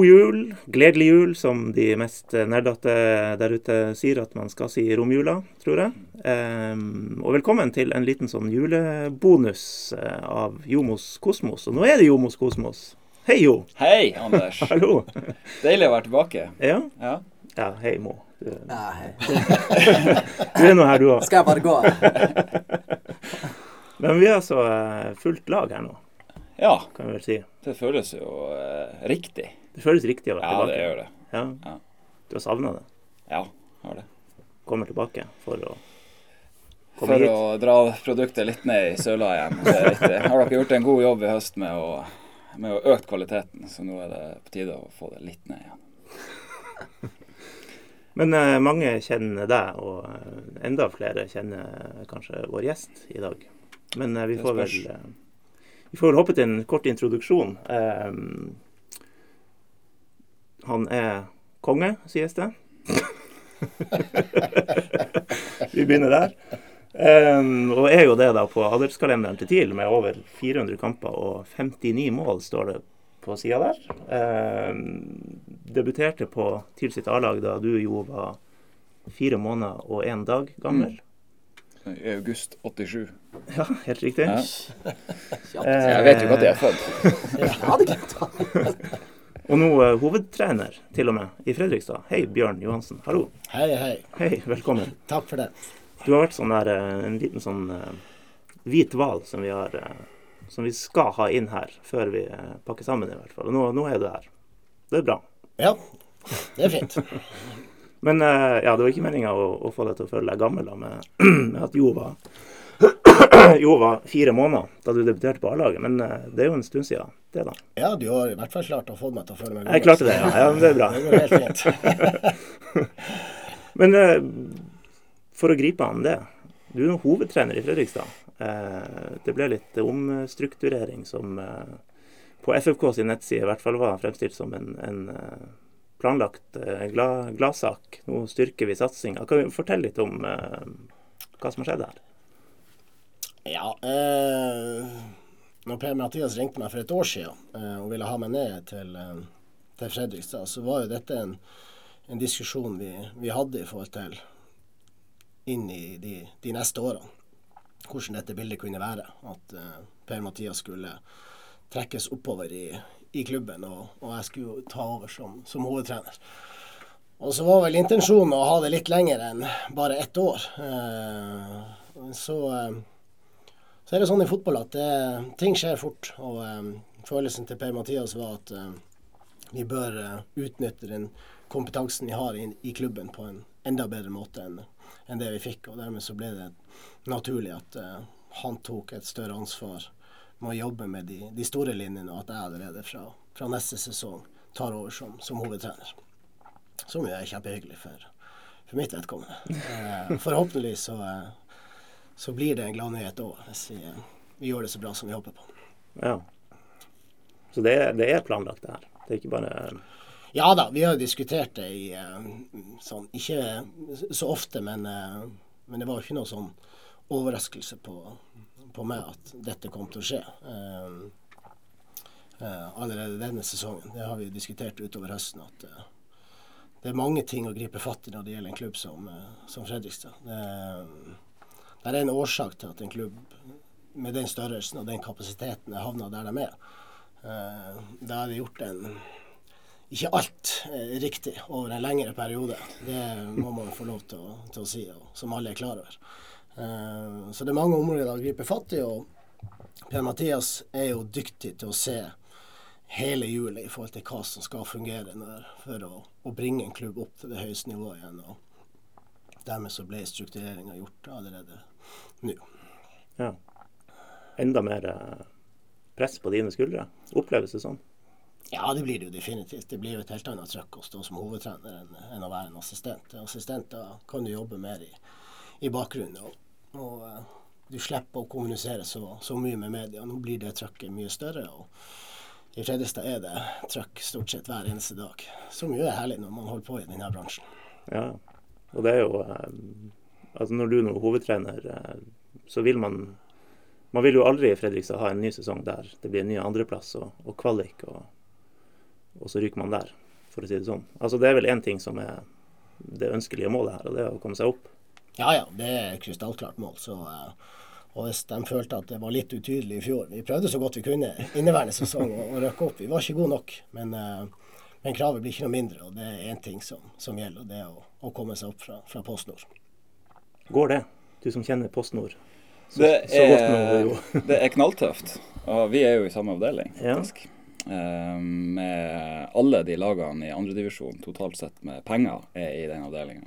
God jul, gledelig jul, som de mest nerdete der ute sier at man skal si i romjula, tror jeg. Um, og velkommen til en liten sånn julebonus uh, av Jomos Kosmos. Og nå er det Jomos Kosmos. Hei, Jo. Hei, Anders. Hallo. Deilig å være tilbake. Ja? Ja, ja hei, Mo. Du, Ja, hei. du er nå her, du òg. Skal jeg bare gå? Men vi er altså uh, fullt lag her nå, ja kan vi vel si. det føles jo eh, riktig. Det føles riktig å være Ja, tilbake. det gjør det. Ja. Ja. Du har savna det? Ja, har det. Kommer tilbake for å komme For hit? å dra produktet litt ned i søla igjen. Det er riktig. Har dere gjort en god jobb i høst med å, med å øke kvaliteten, så nå er det på tide å få det litt ned igjen. Men eh, mange kjenner deg, og eh, enda flere kjenner kanskje vår gjest i dag. Men eh, vi, får vel, eh, vi får vel hoppe til en kort introduksjon. Eh, han er konge, sies det. vi begynner der. Um, og er jo det da på adelskalenderen til TIL med over 400 kamper og 59 mål, står det på sida der. Um, debuterte på TIL sitt A-lag da du jo var fire måneder og én dag gammel. I august 87. Ja, helt riktig. Ja. Jeg vet jo ikke at jeg er født. Jeg hadde glemt det. Og nå uh, hovedtrener, til og med, i Fredrikstad. Hei, Bjørn Johansen. Hallo. Hei, hei. Hei, velkommen. Takk for det. Du har vært sånn der, eh, en liten sånn uh, hvit hval som vi eh, som vi skal ha inn her før vi pakker sammen, i hvert fall. Og nå, nå er du her. Det er bra. Ja, det er fint. Men ja, det var ikke meninga å, å få deg til å føle deg gammel da, med, med at Jo var Jo var fire måneder da du debuterte på A-laget. Men det er jo en stund siden, det, da. Ja, du har i hvert fall klart å få meg til å føle meg Jeg klarte det, ja. ja men det er bra. Det går helt fint. Men eh, for å gripe an det. Du er hovedtrener i Fredrikstad. Eh, det ble litt omstrukturering som eh, på FFK sin nettside i hvert fall var fremstilt som en, en eh, planlagt eh, Glad gladsak. Nå styrker vi satsinga. Kan du fortelle litt om eh, hva som har skjedd her? Ja, eh, når Per Mathias ringte meg for et år siden eh, og ville ha meg ned til, eh, til Fredrikstad, så var jo dette en, en diskusjon vi, vi hadde i forhold til inn i de, de neste årene. Hvordan dette bildet kunne være. At eh, Per Mathias skulle trekkes oppover i, i klubben, og, og jeg skulle ta over som, som hovedtrener. Og så var vel intensjonen å ha det litt lenger enn bare ett år. Så så er det sånn i fotball at det, ting skjer fort. Og um, følelsen til Per Mathias var at um, vi bør uh, utnytte den kompetansen vi har i, i klubben på en enda bedre måte enn en det vi fikk. Og dermed så ble det naturlig at uh, han tok et større ansvar med å jobbe med de, de store linjene, og at jeg allerede fra, fra neste sesong tar over som, som hovedtrener. Som jo er kjempehyggelig for, for mitt vedkommende. Eh, forhåpentlig så eh, så blir det en gladnyhet òg, hvis vi, eh, vi gjør det så bra som vi håper på. Ja. Så det, det er planlagt, det her. Det er ikke bare Ja da, vi har jo diskutert det i eh, sånn Ikke så ofte, men, eh, men det var jo ikke noe sånn overraskelse på, på meg at dette kom til å skje. Allerede denne sesongen. Det har vi diskutert utover høsten. at det er mange ting å gripe fatt i når det gjelder en klubb som, som Fredrikstad. Det, det er en årsak til at en klubb med den størrelsen og den kapasiteten er havna der de er. Eh, Da er det gjort en ikke alt eh, riktig over en lengre periode. Det må man få lov til å, til å si, som alle er klar over. Eh, så det er mange områder å gripe fatt i, og Per Mathias er jo dyktig til å se hele hjulet i forhold til hva som skal fungere når, for å, å bringe en klubb opp til det høyeste nivået igjen. og Dermed så ble struktureringa gjort allerede Ja. Enda mer eh, press på dine skuldre. Oppleves det sånn? Ja, det blir det jo definitivt. Det blir jo et helt annet trøkk å stå som hovedtrener enn, enn å være en assistent. Assistenter kan du jobbe mer i, i bakgrunnen, og, og eh, du slipper å kommunisere så, så mye med media. Nå blir det trøkket mye større. og I Fredrikstad er det trøkk stort sett hver eneste dag, som jo er herlig når man holder på i denne bransjen. Ja. Og det er jo eh, Altså når du nå er hovedtrener, eh, så vil man Man vil jo aldri i Fredrikstad ha en ny sesong der det blir en ny andreplass og, og kvalik og, og så ryker man der, for å si det sånn. Altså Det er vel én ting som er det ønskelige målet her, og det er å komme seg opp. Ja ja, det er et krystallklart mål. Så, eh, og hvis de følte at det var litt utydelig i fjor Vi prøvde så godt vi kunne inneværende sesong å, å røkke opp. Vi var ikke gode nok. Men, eh, men kravet blir ikke noe mindre, og det er én ting som, som, gjelder, og det er å, å komme seg opp fra, fra PostNord. Går det? Du som kjenner PostNord så, det, er, det er knalltøft. Og vi er jo i samme avdeling, faktisk. Ja. Eh, med alle de lagene i andredivisjon totalt sett med penger er i den avdelinga.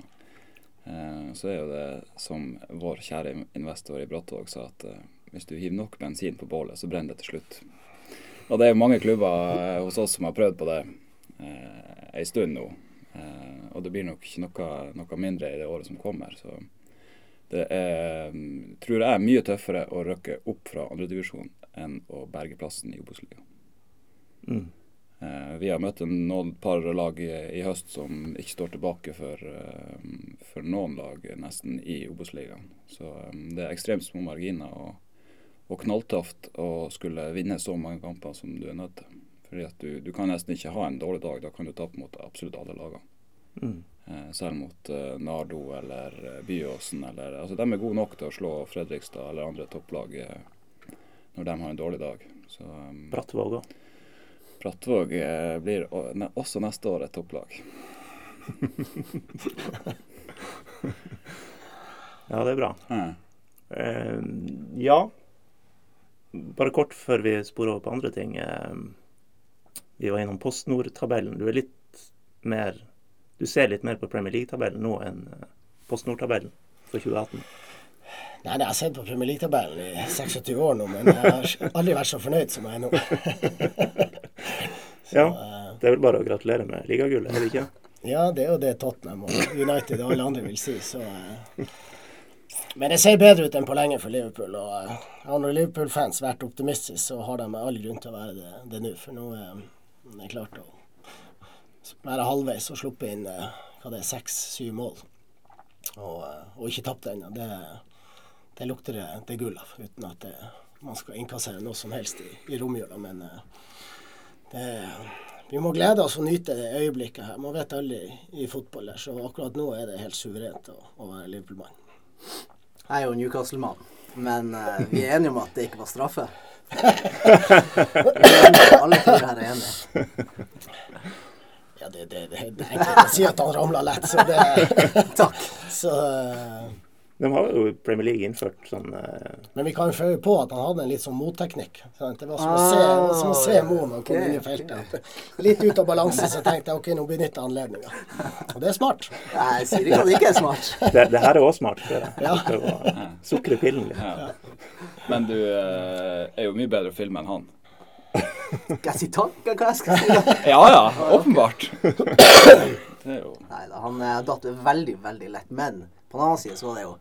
Uh, så er jo det som vår kjære investor i Brattvåg sa, at uh, hvis du hiver nok bensin på bålet, så brenner det til slutt. Og det er jo mange klubber hos oss som har prøvd på det eh, ei stund nå. og det blir nok ikke noe, noe, mindre i det året som kommer. Så det er, tror jeg, mye tøffere å røkke opp fra andredivisjon enn å berge plassen i Obos-ligaen. Mm. Eh, vi har møtt noen par lag i, i, høst som ikke står tilbake for, eh, for noen lag nesten i Obos-ligaen. Så um, det er ekstremt små marginer og, og knalltøft å skulle vinne så mange kamper som du er nødt til. Fordi at du, du kan nesten ikke ha en dårlig dag. Da kan du tape mot absolutt alle lagene. Mm. Eh, selv mot uh, Nardo eller Byåsen eller Altså de er gode nok til å slå Fredrikstad eller andre topplag når de har en dårlig dag. Så, um, Brattvåg òg. Brattvåg eh, blir også neste år et topplag. ja, det er bra. Mm. Uh, ja. Bare kort før vi sporer over på andre ting. Uh, vi var innom PostNord-tabellen. Du er litt mer Du ser litt mer på Premier League-tabellen nå enn Post Nord-tabellen for 2018. Nei, jeg har sett på Premier League-tabellen i 26 år nå, men jeg har aldri vært så fornøyd som jeg er nå. så, ja, eh, det er vel bare å gratulere med ligagullet, er det ikke? Ja, det er jo det Tottenham og United og alle andre vil si. Så, uh, men det ser bedre ut enn på lenge for Liverpool. og Har når Liverpool-fans vært optimistiske, så har de all grunn til å være det, det nå. For nå er det klart å være halvveis og sluppe inn hva det er, seks-syv mål. Og, og ikke tapt ennå. Det, det lukter det, det gull av, uten at det, man skal innkassere noe som helst i, i romjula. Men eh, det, vi må glede oss og nyte det øyeblikket her. Man vet aldri i fotball så akkurat nå er det helt suverent å, å være Liverpool-mann. Jeg er jo Newcastle-mann, men uh, vi er enige om at det ikke var straffe. Alle fire her er enige. Ja, det, det, det, det er enkelt å si at han ramla lett, så det Takk. Så uh, de har jo Premier League innført sånn uh... Men vi kan jo føre på at han hadde en litt sånn motteknikk. Det var som å se, ah, som å se Mo når han komme inn i feltet. Litt ut av balanse, så tenkte jeg ok, nå benytter jeg anledninga. Og det er smart. Nei, jeg sier ikke at det ikke er smart. det, det her er òg smart. Det, ja. det Sukre pillen litt. Ja. Men du uh, er jo mye bedre å filme enn han. Skal jeg si takk, eller hva jeg skal si? ja ja, åpenbart. Det er jo Nei da, han datt veldig, veldig lett. Men på den annen side så var det jo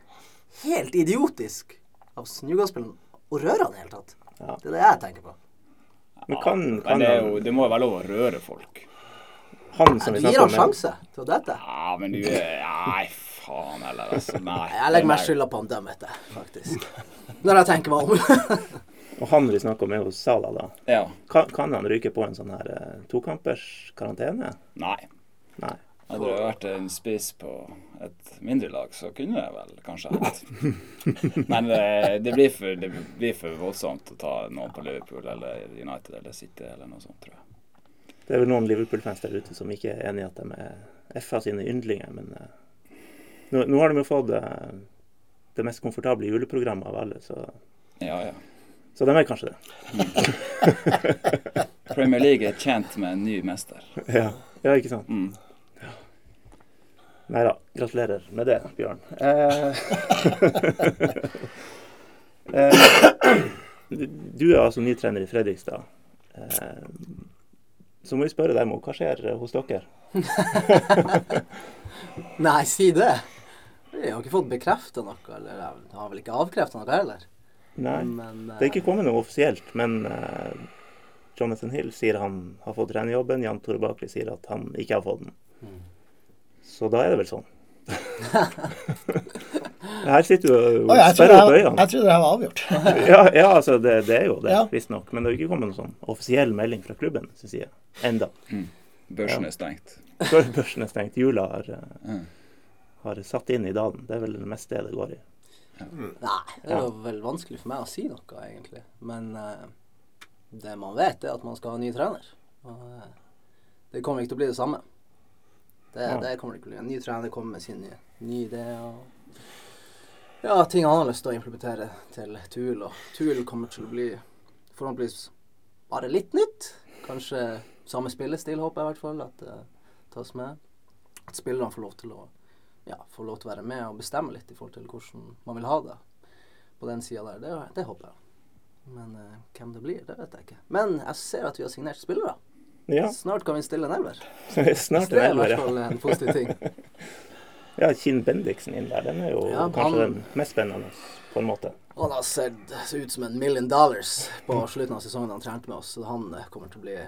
helt idiotisk av Newcastle å røre han i det hele tatt. Ja. Det er det jeg tenker på. Men, kan, kan men det, jo, det, må jo være lov å røre folk. Han som vi Du. Gir han sjanse til å dette? Ja, men du Nei, faen heller, altså. Nei. Jeg legger meg skylda på han dømmete, faktisk. Når jeg tenker meg om. Og han vi snakker om, er jo Sala, da. Ja. Kan, kan, han ryke på en sånn her uh, tokampers karantene? Nei. Nei. Hadde det vært en spiss på et mindre lag, så kunne jeg vel kanskje hatt. Men det, eh, det, blir for, det, blir for, voldsomt å ta noen på Liverpool eller United eller City eller noe sånt, tror jeg. Det er vel noen Liverpool-fans der ute som ikke er enig i at de er FA sine yndlinger, men uh, nå, nå, har de jo fått uh, det mest komfortable juleprogrammet av alle, så Ja, ja. Så de er kanskje det. Premier League er tjent med en ny mester. Ja, ja ikke sant. Mm. Nei da. Gratulerer med det, Bjørn. Eh, eh, du er altså ny trener i Fredrikstad. Eh, så må vi spørre deg Mo, hva skjer hos dere? Nei, si det. Vi har ikke fått bekrefta noe. Eller har vel ikke avkrefta noe heller. Nei, men, det er ikke kommet noe offisielt. Men uh, Jonathan Hill sier han har fått trenerjobben. Jan Tore Bakli sier at han ikke har fått den. Mm. Så da er det vel sånn. Her sitter du og sperrer opp øynene. Jeg trodde det var avgjort. ja, ja, altså det, det, er jo det, ja. visstnok. Men det har ikke kommet noen sånn offisiell melding fra klubben sin side enda. Mm. børsen er stengt. Børsen er stengt. Jula har, ja. har satt inn i dalen. Det er vel det meste det går i. Nei, det er jo vel vanskelig for meg å si noe, egentlig. Men uh, det man vet, er at man skal ha ny trener. Og uh, det kommer ikke til å bli det samme. Det, ja. det kommer det ikke til å bli. En ny trener kommer med sin nye, nye idé Og ja, ting han har lyst til å implementere til TUL. Og TUL kommer til å bli forhåpentligvis bare litt nytt. Kanskje samme spillestil, håper jeg i hvert fall at det tas med. At spillerne får lov til å ja, får lov til å være med og bestemme litt i forhold til hvordan man vil ha det på den sida der. Det, det, håper jeg. Men uh, hvem det blir, det vet jeg ikke. Men jeg ser at vi har signert spillere. Ja. Snart kan vi stille en elver. Snart en elver, ja. Det er i hvert fall en positiv ting. ja, Kinn Bendiksen inn der, den er jo ja, kanskje han, den mest spennende, på en måte. Han har sett ut som en million dollars på slutten av sesongen han trente med oss, så han eh, kommer til å bli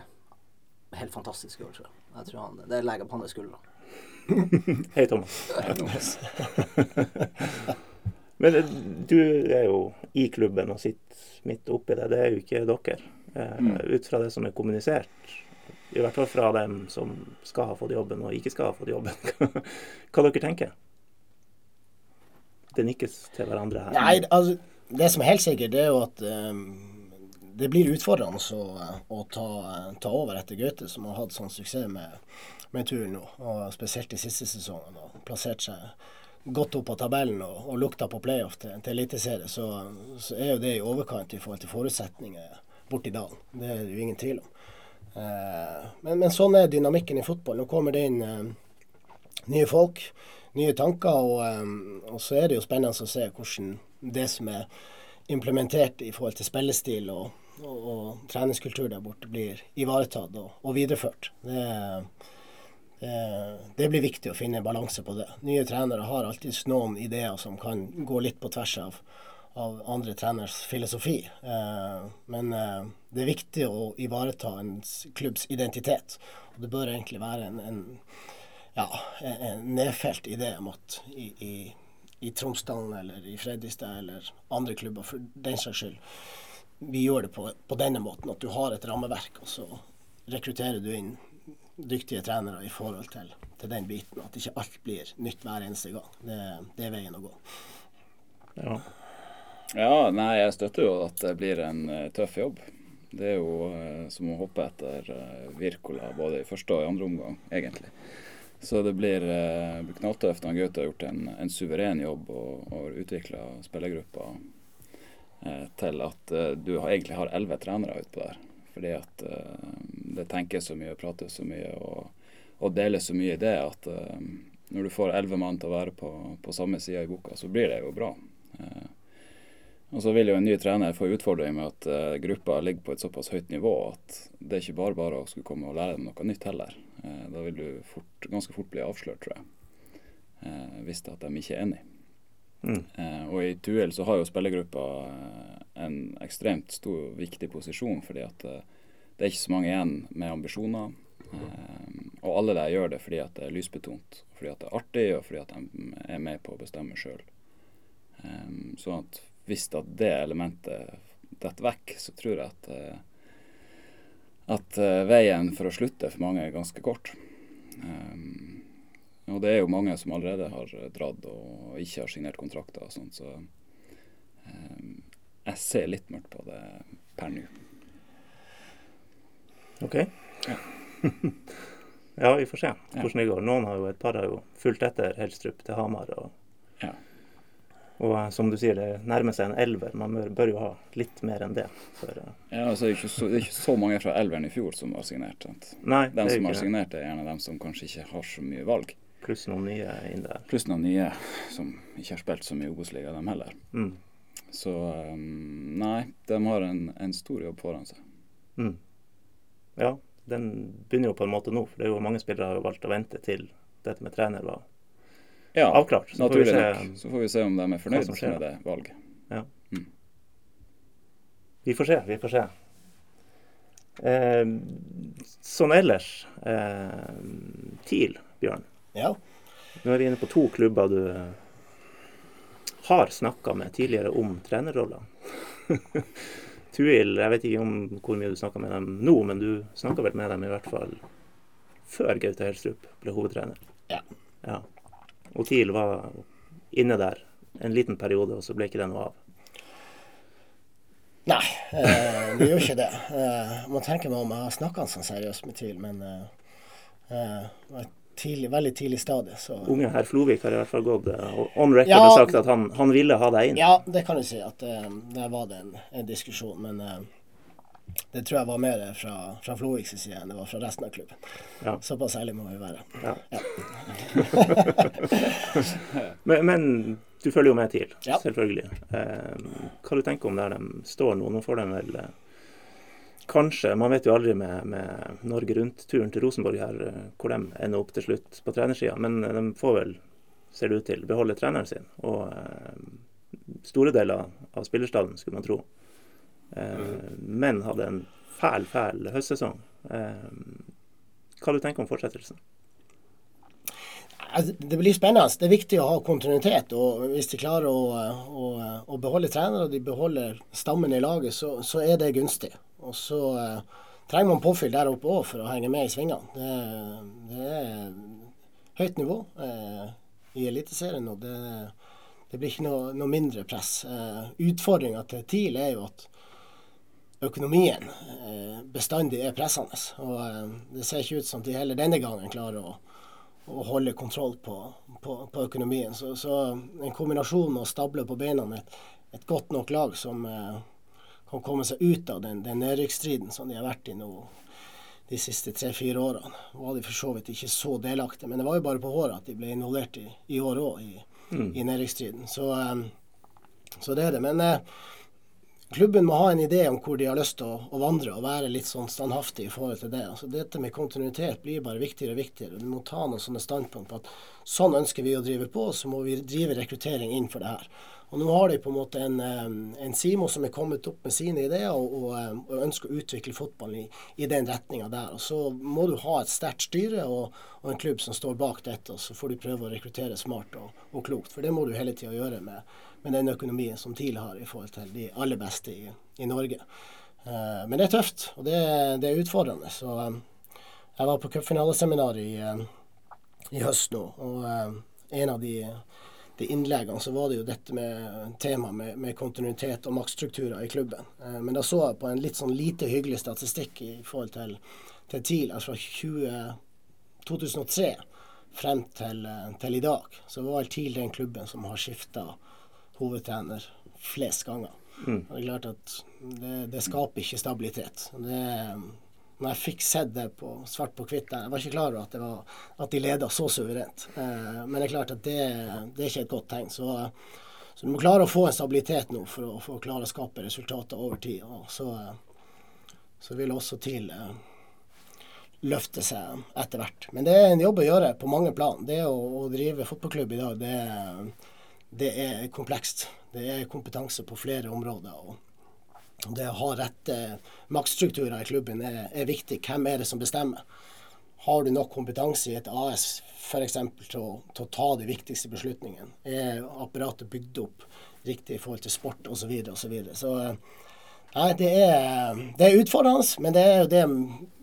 helt fantastisk i år, tror jeg. jeg tror han, det legger på hans skuldre. Hei, Thomas. Hei, Thomas. Men eh, du er jo i klubben og sitter midt oppi det. Det er jo ikke dere. Eh, mm. Ut fra det som er kommunisert, i hvert fall fra dem som skal ha fått jobben og ikke skal ha fått jobben, hva dere tenker? Det nikkes til hverandre her. Nei, altså, Det som er helt sikkert, det er jo at um, det blir utfordrende å, å ta, ta, over etter Gaute, som har hatt sånn suksess med med turen nå, og spesielt de siste sesongene. og Plassert seg godt opp på tabellen og, og lukta på playoff til, til Eliteserien, så, så, er jo det i overkant i forhold til forutsetninger borti dalen. Det er det jo ingen tvil om. Eh, men, men, sånn er dynamikken i fotball. Nå kommer det inn eh, nye folk, nye tanker, og, eh, og, så er det jo spennende å se hvordan det som er implementert i forhold til spillestil og, og, treningskultur der borte, blir ivaretatt og, videreført. Det er det blir viktig å finne balanse på det. Nye trenere har alltid noen ideer som kan gå litt på tvers av, av andre treners filosofi. Eh, men eh, det er viktig å ivareta en klubbs identitet. Og det bør egentlig være en, en, ja, en nedfelt idé om at i, i, i Tromsdalen eller i Fredrikstad eller andre klubber, for den saks skyld, vi gjør det på, på denne måten. At du har et rammeverk, og så rekrutterer du inn dyktige trenere i forhold til, til, den biten. At ikke alt blir nytt hver eneste gang. Det, det er veien å gå. Ja. ja. nei, jeg støtter jo at det blir en uh, tøff jobb. Det er jo eh, som å hoppe etter eh, Virkola både i første og i andre omgang, egentlig. Så det blir, eh, knalltøft. Gaute har gjort en, en, suveren jobb og, og utvikla spillergruppa til at du har, egentlig har elleve trenere utpå der. Fordi at uh, det tenkes så mye og prates så mye og, og deles så mye i det at uh, når du får elleve mann til å være på, på samme side i boka, så blir det jo bra. Uh, og så vil jo en ny trener få utfordring med at gruppa ligger på et såpass høyt nivå at det er ikke bare bare å skulle komme og lære dem noe nytt heller. Da vil du fort, ganske fort bli avslørt, tror jeg. Hvis at de ikke er enige. Mm. og i Tuel så har jo spillergruppa en ekstremt stor, viktig posisjon, fordi at uh, det er ikke så mange igjen med ambisjoner. Og alle der gjør det fordi at det er lysbetont, fordi at det er artig, og fordi at de er med på å bestemme sjøl. Um, sånn at hvis at det elementet detter vekk, så tror jeg at, at veien for å slutte for mange er ganske kort. Um, og det er jo mange som allerede har dratt og ikke har signert kontrakter og sånt, så um, jeg ser litt mørkt på det per nå. OK. Ja. ja. vi får se hvordan det går. Noen har jo, et par har jo fulgt etter Helstrup til Hamar. Og, ja. og eh, som du sier, det nærmer seg en elver. Man bør, jo ha litt mer enn det. For, uh, ja, altså, det, er så, det, er ikke så, mange fra elveren i fjor som har signert. Sant? Nei, de som har signert, er gjerne dem som kanskje ikke har så mye valg. Pluss noen nye inn der. Pluss noen nye som ikke har spilt så mye Obos-liga, dem heller. Mm. Så um, nei, de har en, en, stor jobb foran seg. Mm. Ja, den begynner jo på en måte nå. For det er jo mange spillere har valgt å vente til dette med trener var ja, avklart. Så naturlig se, nok. Så får vi se om de er fornøyd med det valget. Ja. Mm. Vi får se, vi får se. Eh, sånn ellers eh, TIL, Bjørn. Ja. Nå er vi inne på to klubber du har snakka med tidligere om trenerroller. Tuil, jeg vet ikke om hvor mye du snakka med dem nå, men du snakka vel med dem i hvert fall før Gaute Helstrup ble hovedtrener. Ja. ja. Og TIL var inne der en liten periode, og så ble ikke det noe av. Nei, eh, det gjør ikke det. Eh, må tenke meg om jeg har snakka sånn seriøst med TIL, men eh, eh, tidlig, veldig tidlig stadie. Så. Unge herr Flovik har i hvert fall gått eh, on record ja, og sagt at han, han, ville ha deg inn. Ja, det kan du si. at det Der var det en, en diskusjon. Men det tror jeg var mer fra, fra Floviks side enn det var fra resten av klubben. Ja. Såpass ærlig må vi være. Ja. Ja. men, men, du følger jo med TIL, selvfølgelig. Eh, hva du tenker om der de står nå? Nå får de vel eh, kanskje Man vet jo aldri med, med Norge Rundt-turen til Rosenborg her eh, hvor de ender opp til slutt på trenersida, men de får vel, ser det ut til, beholde treneren sin. Og eh, store deler av spillerstallen, skulle man tro. Eh, men hadde en fæl, fæl høstsesong. Eh, hva du tenker om fortsettelsen? Altså, det blir spennende. Det er viktig å ha kontinuitet. og Hvis de klarer å, å, å beholde trenere og de beholder stammen i laget, så, så er det gunstig. Og så eh, trenger man påfyll der oppe òg for å henge med i svingene. Det, det er høyt nivå eh, i Eliteserien, og det, det, blir ikke noe, noe mindre press. Eh, Utfordringa til TIL er jo at økonomien eh, bestandig er pressende. Og eh, det ser ikke ut som de heller denne gangen klarer å, å holde kontroll på, på, på økonomien. Så, så, en kombinasjon med å stable på beina et, et godt nok lag som eh, kan komme seg ut av den, den nedrykksstriden som de har vært i nå de siste tre-fire årene. Var de for så vidt ikke så delaktige, men det var jo bare på håret at de ble involvert i, i år òg, i, mm. i nedrykksstriden. Så, så, det er det. Men klubben må ha en idé om hvor de har lyst til å, å, vandre, og være litt sånn standhaftig i forhold til det. Altså, dette med kontinuitet blir bare viktigere og viktigere. Du må ta noen sånne standpunkt på at sånn ønsker vi å drive på, så må vi drive rekruttering inn for det her. Og nå har de på en måte en, en Simo som er kommet opp med sine ideer og, og, og ønsker å utvikle fotballen i, i den retninga der. Og Så må du ha et sterkt styre og, og, en klubb som står bak dette, og så får du prøve å rekruttere smart og, klokt. For det må du hele tida gjøre med, med den økonomien som TIL har i forhold til de aller beste i, i Norge. Uh, men det er tøft, og det, det er utfordrende. Så jeg var på cupfinaleseminar i, i høst nå, og en av de, de, innleggene så var det jo dette med tema med, med kontinuitet og maktstrukturer i klubben. men da så jeg på en litt sånn lite hyggelig statistikk i forhold til, til TIL, altså fra 2003 frem til, til, i dag, så var TIL den klubben som har skifta hovedtrener flest ganger. Mm. Det er klart at det, det skaper ikke stabilitet. Det, når jeg fikk sett det på svart på hvitt Jeg var ikke klar over at, var, at de leda så suverent. Eh, men det er klart at det, det er ikke et godt tegn. Så, så, du må klare å få en stabilitet nå for å, for å klare å skape resultater over tid. Og så, så vil også TIL eh, løfte seg etter hvert. Men det er en jobb å gjøre på mange plan. Det å, å drive fotballklubb i dag, det det er komplekst. Det er kompetanse på flere områder. og Det å ha rette maktstrukturer i klubben er, er, viktig. Hvem er det som bestemmer? Har du nok kompetanse i et AS f.eks. Til, til å ta de viktigste beslutningene? Er apparatet bygd opp riktig i forhold til sport osv.? Så, videre, så, så Nei, det er, det er, utfordrende, men det er jo det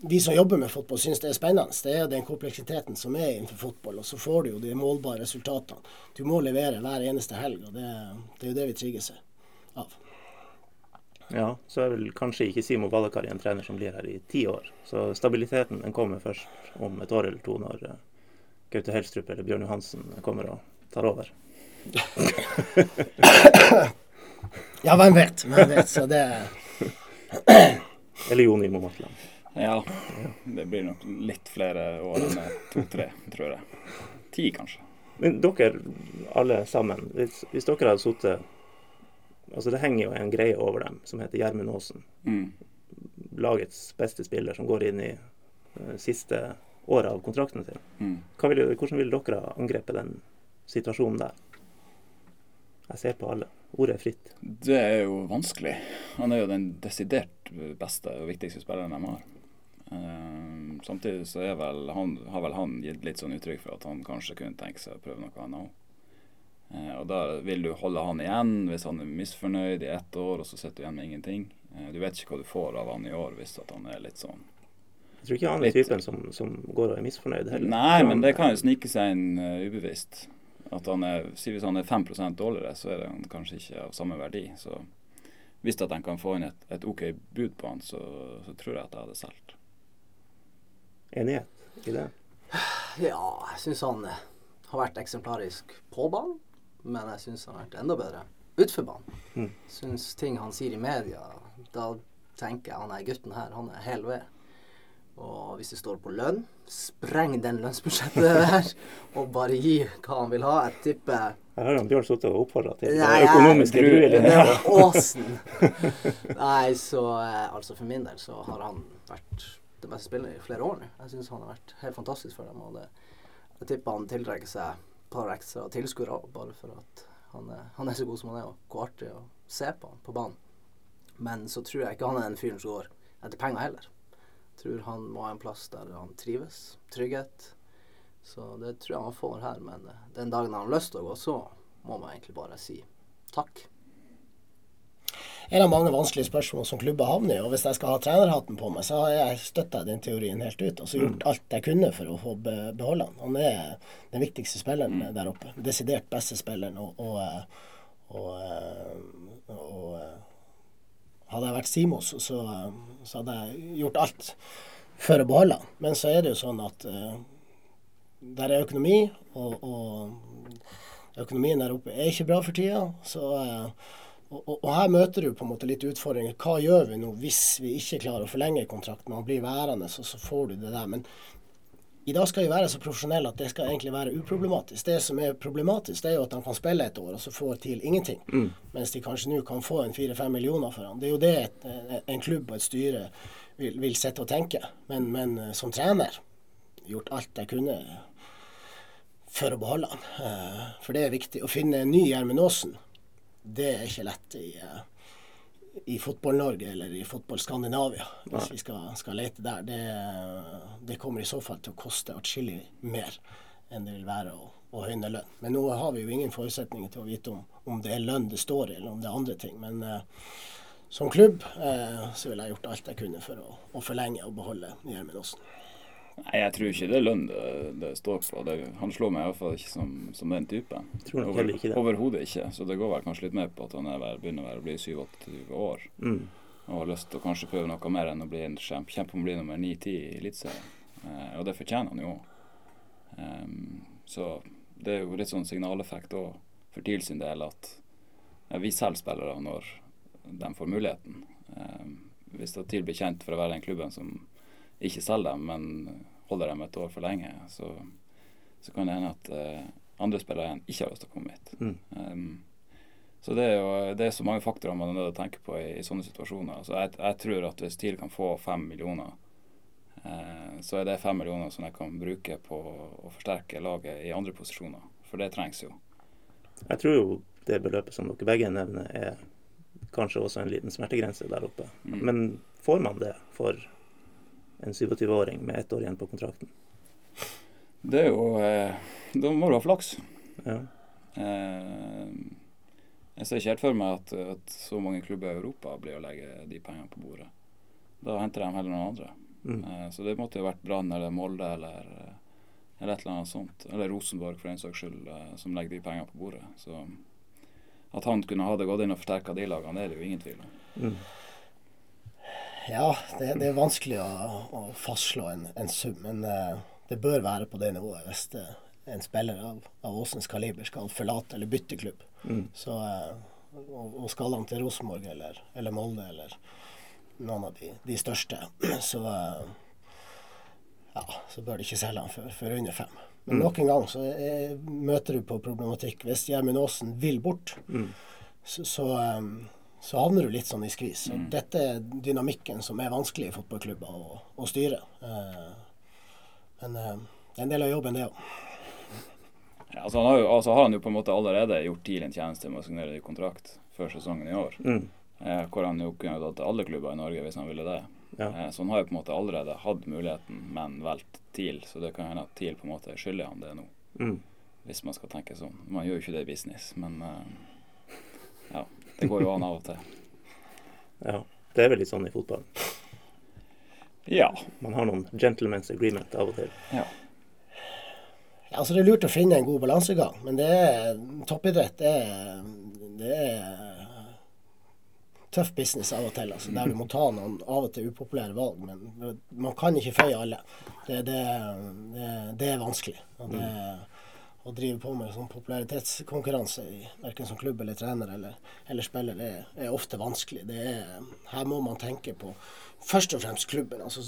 vi som jobber med fotball syns det er spennende. Det er jo den kompleksiteten som er innenfor fotball, og så får du jo de målbare resultatene. Du må levere hver eneste helg, og det, det er jo det vi trigges av. Ja, så er vel kanskje ikke Simo Valakari en trener som blir her i ti år. Så stabiliteten den kommer først om et år eller to, når uh, Gaute Helstrup eller Bjørn Johansen kommer og tar over. ja, hvem vet. Hvem vet. Så det Eller Jon Imo Matland. Ja, det blir nok litt flere år enn to-tre, tror jeg. Ti, kanskje. Men dere alle sammen, hvis, hvis dere hadde sittet Altså Det henger jo en greie over dem som heter Gjermund Aasen. Mm. Lagets beste spiller som går inn i uh, siste året av kontrakten sin. Mm. Vil, hvordan ville dere ha angrepet den situasjonen der? Jeg ser på alle. Ordet er fritt. Det er jo vanskelig. Han er jo den desidert beste og viktigste spilleren de har. Uh, samtidig så vel han, har vel han gitt litt sånn uttrykk for at han kanskje kunne tenke seg å prøve noe annet. Uh, og da vil du holde han igjen hvis han er misfornøyd i ett år, og så sitter du igjen med ingenting. Uh, du vet ikke hva du får av han i år hvis at han er litt sånn Jeg tror ikke han er typen som, som, går og er misfornøyd heller. Nei, men det kan jo snike seg inn uh, ubevisst. At han er, Hvis han er 5% dårligere, så er han kanskje ikke av samme verdi. Så hvis at en kan få inn et, et OK bud på han, så, så tror jeg at jeg hadde solgt. Enighet i det? Ja, jeg syns han eh, har vært eksemplarisk på banen. Men jeg syns han har vært enda bedre utenfor banen. Mm. Syns ting han sier i media, da tenker jeg han er gutten her, han er hel ved. Og hvis det står på lønn, spreng den lønnsbudsjettet der, og bare gi hva han vil ha. Jeg tipper Jeg har Bjørn sittet og oppfordra til Nei, økonomiske druelinjer. Åsen. Nei, så eh, altså for min del så har han vært den beste spilleren i flere år nå. Jeg syns han har vært helt fantastisk for dem. Og det, jeg tipper han tiltrekker seg par ekstra tilskuere bare for at han er, han er, så god som han er, og hvor artig å se på han på banen. Men så tror jeg ikke han er en fyren som går etter penger heller. Jeg tror han må ha en plass der han trives. Trygghet. Så det tror jeg han får her. Men eh, den dagen han har lyst til å gå, så må man egentlig bare si takk. En av mange vanskelige spørsmål som klubber havner i. Og hvis jeg skal ha trenerhatten på meg, så har jeg støtta den teorien helt ut. Og så gjort mm. alt jeg kunne for å få beholde han. Han er den viktigste spilleren mm. der oppe. Desidert beste spilleren. og, og, eh, og, og, og hadde jeg vært Simos, så, så, hadde jeg gjort alt for å beholde han. Men så er det jo sånn at uh, der er økonomi, og, og økonomien der oppe er ikke bra for tida. Så, uh, og, og, her møter du på en måte litt utfordringer. Hva gjør vi nå hvis vi ikke klarer å forlenge kontrakten? og blir værende, så, så får du det der. Men i dag skal vi være så profesjonelle at det skal egentlig være uproblematisk. Det som er problematisk, det er jo at han kan spille et år, og så får til ingenting. Mm. Mens de kanskje nå kan få en fire-fem millioner for han. Det er jo det et, en klubb og et styre vil, vil sitte og tenke. Men, men, eh, som trener gjort alt jeg kunne for å beholde han. Eh, for det er viktig. Å finne en ny Gjermund Aasen, det er ikke lett i uh, i Fotball-Norge eller i Fotball-Skandinavia, hvis vi skal, skal, lete der, det, det, kommer i så fall til å koste atskillig mer enn det vil være å, å høyne lønn. Men nå har vi jo ingen forutsetninger til å vite om, om det er lønn det står i, eller om det er andre ting. Men eh, som klubb eh, så ville jeg gjort alt jeg kunne for å, å forlenge og beholde Gjermund Aasen. Nei, jeg tror ikke det er lønn det, det står på. Det, han slår meg iallfall ikke som, som den type. Over, Overhodet ikke. Så det går vel kanskje litt mer på at han er, begynner å bli 27 år. Mm. Og har lyst til å kanskje prøve noe mer enn å bli en kjempe, kjempe om å bli nummer 9-10 i Eliteserien. Eh, og det fortjener han jo. Um, så det er jo litt sånn signaleffekt òg for TIL sin del at ja, vi selv spillere når de får muligheten. Um, hvis TIL blir kjent for å være den klubben som ikke selger dem, men holder dem et år for lenge, så, så kan det hende at uh, andre spillere igjen ikke har lyst til å komme hit. Mm. Um, så det er jo det er så mange faktorer man er nødt til å tenke på i, i sånne situasjoner. Altså jeg, jeg, tror at hvis TIL kan få fem millioner, uh, så er det fem millioner som jeg kan bruke på å forsterke laget i andre posisjoner. For det trengs jo. Jeg tror jo det beløpet som dere begge nevner, er kanskje også en liten smertegrense der oppe. Mm. Men får man det for en 27-åring med ett år igjen på kontrakten? Det er jo eh, Da må du ha flaks. Ja. Eh, jeg ser ikke helt for meg at, at, så mange klubber i Europa blir å legge de pengene på bordet. Da henter de heller noen andre. Mm. Eh, så det måtte jo vært Brann eller Molde eller, eller, et eller annet sånt. Eller Rosenborg for en saks skyld, som legger de pengene på bordet. Så at han kunne ha det gått inn og forsterka de lagene, det er det jo ingen tvil om. Mm. Ja, det, det, er vanskelig å, å fastslå en, en, sum, men uh, det bør være på det nivået hvis det, en spiller av, av Åsens kaliber skal forlate eller bytte klubb. Mm. Så, uh, og, og, skal han til Rosenborg eller, eller, Molde eller noen av de, de største, så, ja, så bør de ikke selge han for, for under fem. Men mm. nok en gang så er, møter du på problematikk. Hvis Gjermund Aasen vil bort, mm. så, så så havner du litt sånn i skvis. Mm. Dette er dynamikken som er vanskelig i fotballklubber å, å styre. Eh, men eh, det er en del av jobben, det òg. Ja, altså, har altså har han jo på en måte allerede gjort TIL en tjeneste med å signere i kontrakt før sesongen i år. Mm. Eh, hvor han jo kunne gått til alle klubber i Norge hvis han ville det. Ja. Eh, så han har jo på en måte allerede hatt muligheten, men valgt TIL. Så det kan hende at TIL på en måte skylder han det nå. Mm. Hvis man skal tenke sånn. Man gjør jo ikke det i business, men eh, ja. Det går jo an av og til. Ja. Det er vel litt sånn i fotballen. Ja. Man har noen gentlemen's agreement av og til. ja. Ja, altså Det er lurt å finne en god balansegang, men det er, toppidrett det er, det er tøff business av og til. Altså, der du må ta noen av og til upopulære valg. Men man kan ikke føye alle. Det, det, det, det er vanskelig. Og det, å drive på med sånn popularitetskonkurranse, verken som klubb eller trener eller, eller spiller, det er, er, ofte vanskelig. Er, her må man tenke på først og fremst klubben. altså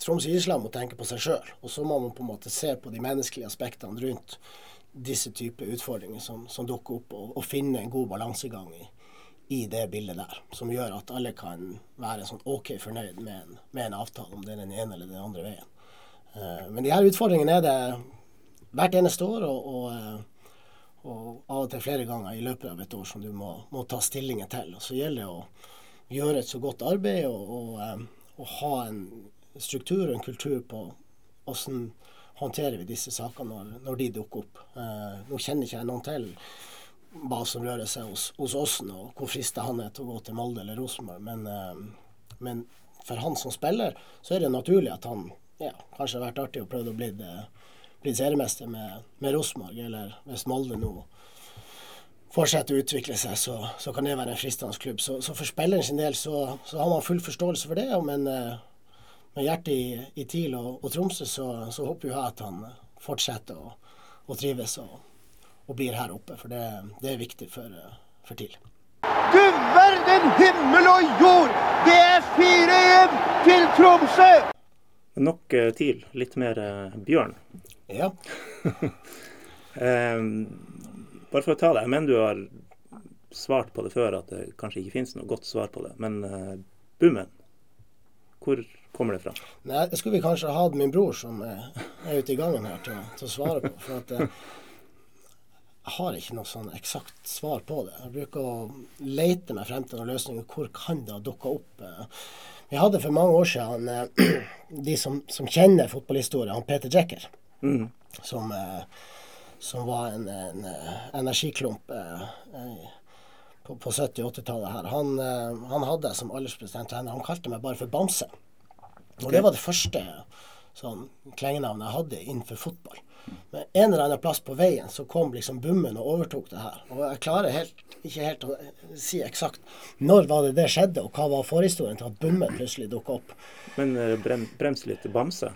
Troms Island må tenke på seg sjøl. Og så må man på en måte se på de menneskelige aspektene rundt disse typer utfordringer som, som dukker opp, og, og, finne en god balansegang i, i det bildet der. Som gjør at alle kan være sånn OK fornøyd med en, med en avtale, om det er den ene eller den andre veien. Uh, men de her utfordringene er det hvert eneste år, og, og, eh, og, av og til flere ganger i løpet av et år som du må, må ta stillingen til. Og så gjelder det å gjøre et så godt arbeid og, og, eh, og ha en struktur og en kultur på hvordan håndterer vi disse sakene når, når de dukker opp. Eh, nå kjenner ikke jeg noen til hva som rører seg hos, hos Åsen, og hvor frista han er til å gå til Molde eller Rosenborg. Men, eh, men, for han som spiller, så er det naturlig at han ja, kanskje har vært artig og prøvd å bli det blitt seriemester med, med Rosenborg, eller hvis Molde nå fortsetter å utvikle seg, så, så kan det være en fristende klubb. Så, så for spilleren sin del så, så, har man full forståelse for det. Men uh, med hjertet i, i TIL og, og Tromsø, så, så, håper jeg at han fortsetter å, å trives og, og, blir her oppe. For det, det er viktig for, uh, for TIL. Du verden himmel og jord! Det er 4-1 til Tromsø! Nok uh, TIL, litt mer Bjørn. Ja. um, bare for å ta det. Jeg mener du har svart på det før, at det kanskje ikke finnes noe godt svar på det. Men uh, Bummen, hvor kommer det fra? Nei, Det skulle vi kanskje ha hatt min bror, som er, er ute i gangen her, til, til å svare på. For at uh, jeg har ikke noe sånn eksakt svar på det. Jeg bruker å lete meg frem til noen løsninger. Hvor kan det ha dukka opp? Vi hadde for mange år siden de som, som kjenner fotballhistorie, han Peter Jekker. Mm. Som, eh, som, var en, en eh, energiklump eh, på, på 70- og 80-tallet her. Han, han, hadde som alderspresident trener Han kalte meg bare for Bamse. Og det var det første sånn klengenavnet jeg hadde innenfor fotball. Men en eller annen plass på veien så kom liksom Bummen og overtok det her. Og jeg klarer helt, ikke helt å si eksakt når var det det skjedde, og hva var forhistorien til at Bummen plutselig dukka opp. Men brem, brems litt Bamse.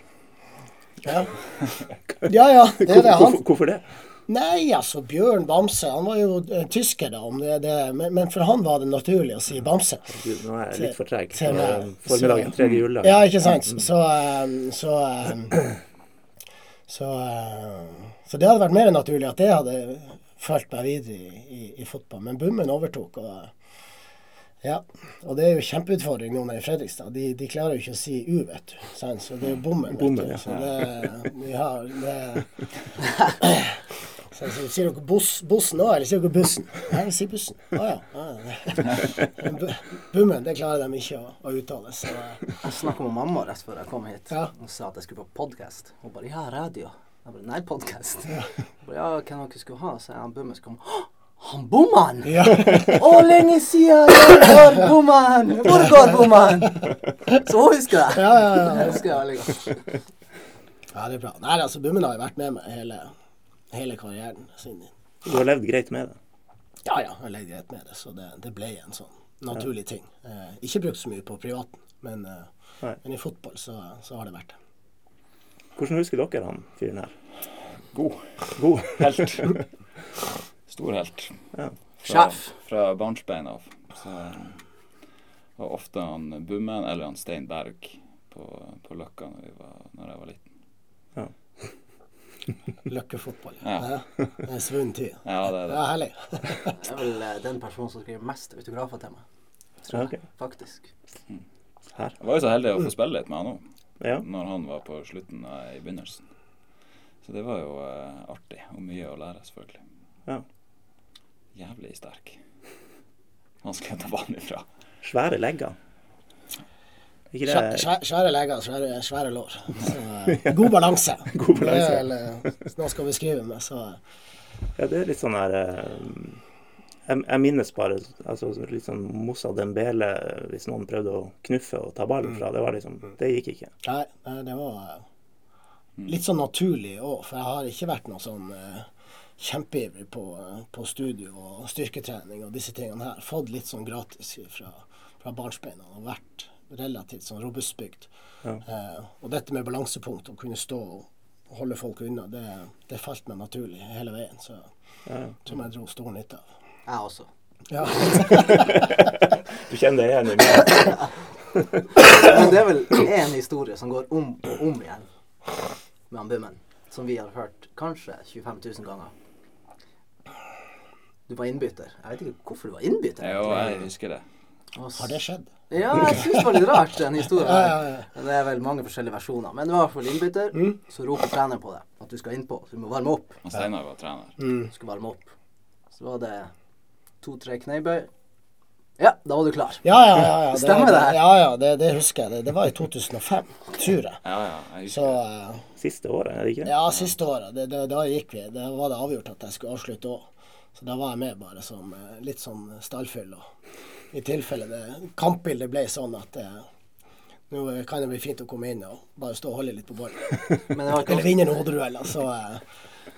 Ja. ja, ja, det er det. Han, hvorfor, hvorfor det? Nei, altså Bjørn Bamse Han var jo uh, tysker, da, om det, det men, men, for han var det naturlig å si Bamse. Gud, nå er jeg litt for treg. Formiddagen, tredje juledag. Ja, ikke sant. Så um, så, um, så, så det hadde vært mer naturlig at det hadde fulgt meg videre i, i, i fotball. Men Bummen overtok. og ja, og det er jo kjempeutfordring nå i Fredrikstad. De, de, klarer jo ikke å si U, vet du. Sant? så det er jo bommen. bommen ja. Så det, vi har, det så, så, Sier dere bus, bussen òg, eller sier dere bussen? Nei, vi sier bussen. Å ah, ja. Ah, bommen, det klarer de ikke å, å uttale. Så. Jeg snakka med mamma rett før jeg kom hit ja. og sa at jeg skulle på podkast. Hun bare ja, radio. Jeg bare nei, podkast. Ja. ja, hvem dere skulle ha? Så jeg Bummen kom han bomman! Ja. Å, lenge siden! Han? Hvor går bomma han? Så hun husker det. Ja, ja, ja. Jeg husker det veldig godt. Ja, det er bra. Nei, altså, Bummen har jo vært med meg hele, hele karrieren sin. Du har levd greit med det? Ja, ja. Jeg har levd greit med det. Så det, det ble en sånn naturlig ting. Eh, ikke brukt så mye på privaten, men, eh, men i fotball så, så, har det vært det. Hvordan husker dere han fyren her? God. God. Helt. Stor helt. Ja. Fra, fra barnsbein av. Så var ofte han Bummen eller han Stein Berg på, på Løkka når, var, når, jeg var liten. Ja. Løkkefotball. Ja. Det er en svunnen tid. Ja, det er det. Det er herlig. det er vel eh, den personen som skriver mest autografer til meg. Tror jeg, okay. faktisk. Mm. Her. Jeg var jo så heldig å få spille litt med han òg. Ja. Når han var på slutten av, i begynnelsen. Så det var jo uh, artig, og mye å lære, selvfølgelig. Ja jævlig sterk. Vanskelig å ta vann ifra. Svære legger. Svære, svære legger, svære, svære lår. Så, uh, god balanse. god balanse. Det er, vel nå skal vi skrive med, så Ja, det er litt sånn her jeg, jeg, minnes bare altså, litt sånn Mossa Dembele hvis noen prøvde å knuffe og ta ballen fra. Det var liksom, det gikk ikke. Nei, det var eh, litt sånn naturlig òg, for jeg har ikke vært noe sånn kjempeivrig på, på, studio og styrketrening og disse tingene her. Fått litt sånn gratis fra, fra barnsbeina og vært relativt sånn robustbygd. Ja. Eh, og dette med balansepunkt, å kunne stå og holde folk unna, det, det falt meg naturlig hele veien. Så ja. som jeg dro stor nytte av. Jeg også. Ja. du kjenner deg igjen i meg? Men det er vel én historie som går om og om igjen med han Bummen, som vi har hørt kanskje 25 000 ganger. Du var innbytter. Jeg vet ikke hvorfor du var innbytter. Jo, jeg husker det. Har det skjedd? Ja, jeg syns det var litt rart, den historien. Ja, ja, ja. Det er vel mange forskjellige versjoner. Men du var i hvert fall innbytter. Mm. Så roper treneren på deg at du skal innpå. Så du må varme opp. Og Steinar var trener. Mm. Du skal varme opp. Så var det to-tre knebøy. Ja, da var du klar. Ja, ja, ja. ja. Stemmer det? Her? ja, ja, det, det, husker jeg. Det, det, var i 2005, tror jeg. Ja, ja, jeg Så, uh, siste året, er det ikke? Ja, siste året. da gikk vi. Da var det avgjort at jeg skulle avslutte òg. Så da var jeg med bare som uh, litt sånn stallfyll. I tilfelle det kampbildet ble sånn at eh, nå kan det bli fint å komme inn og bare stå og holde litt på ballen. Eller vinne noen hodedueller. Så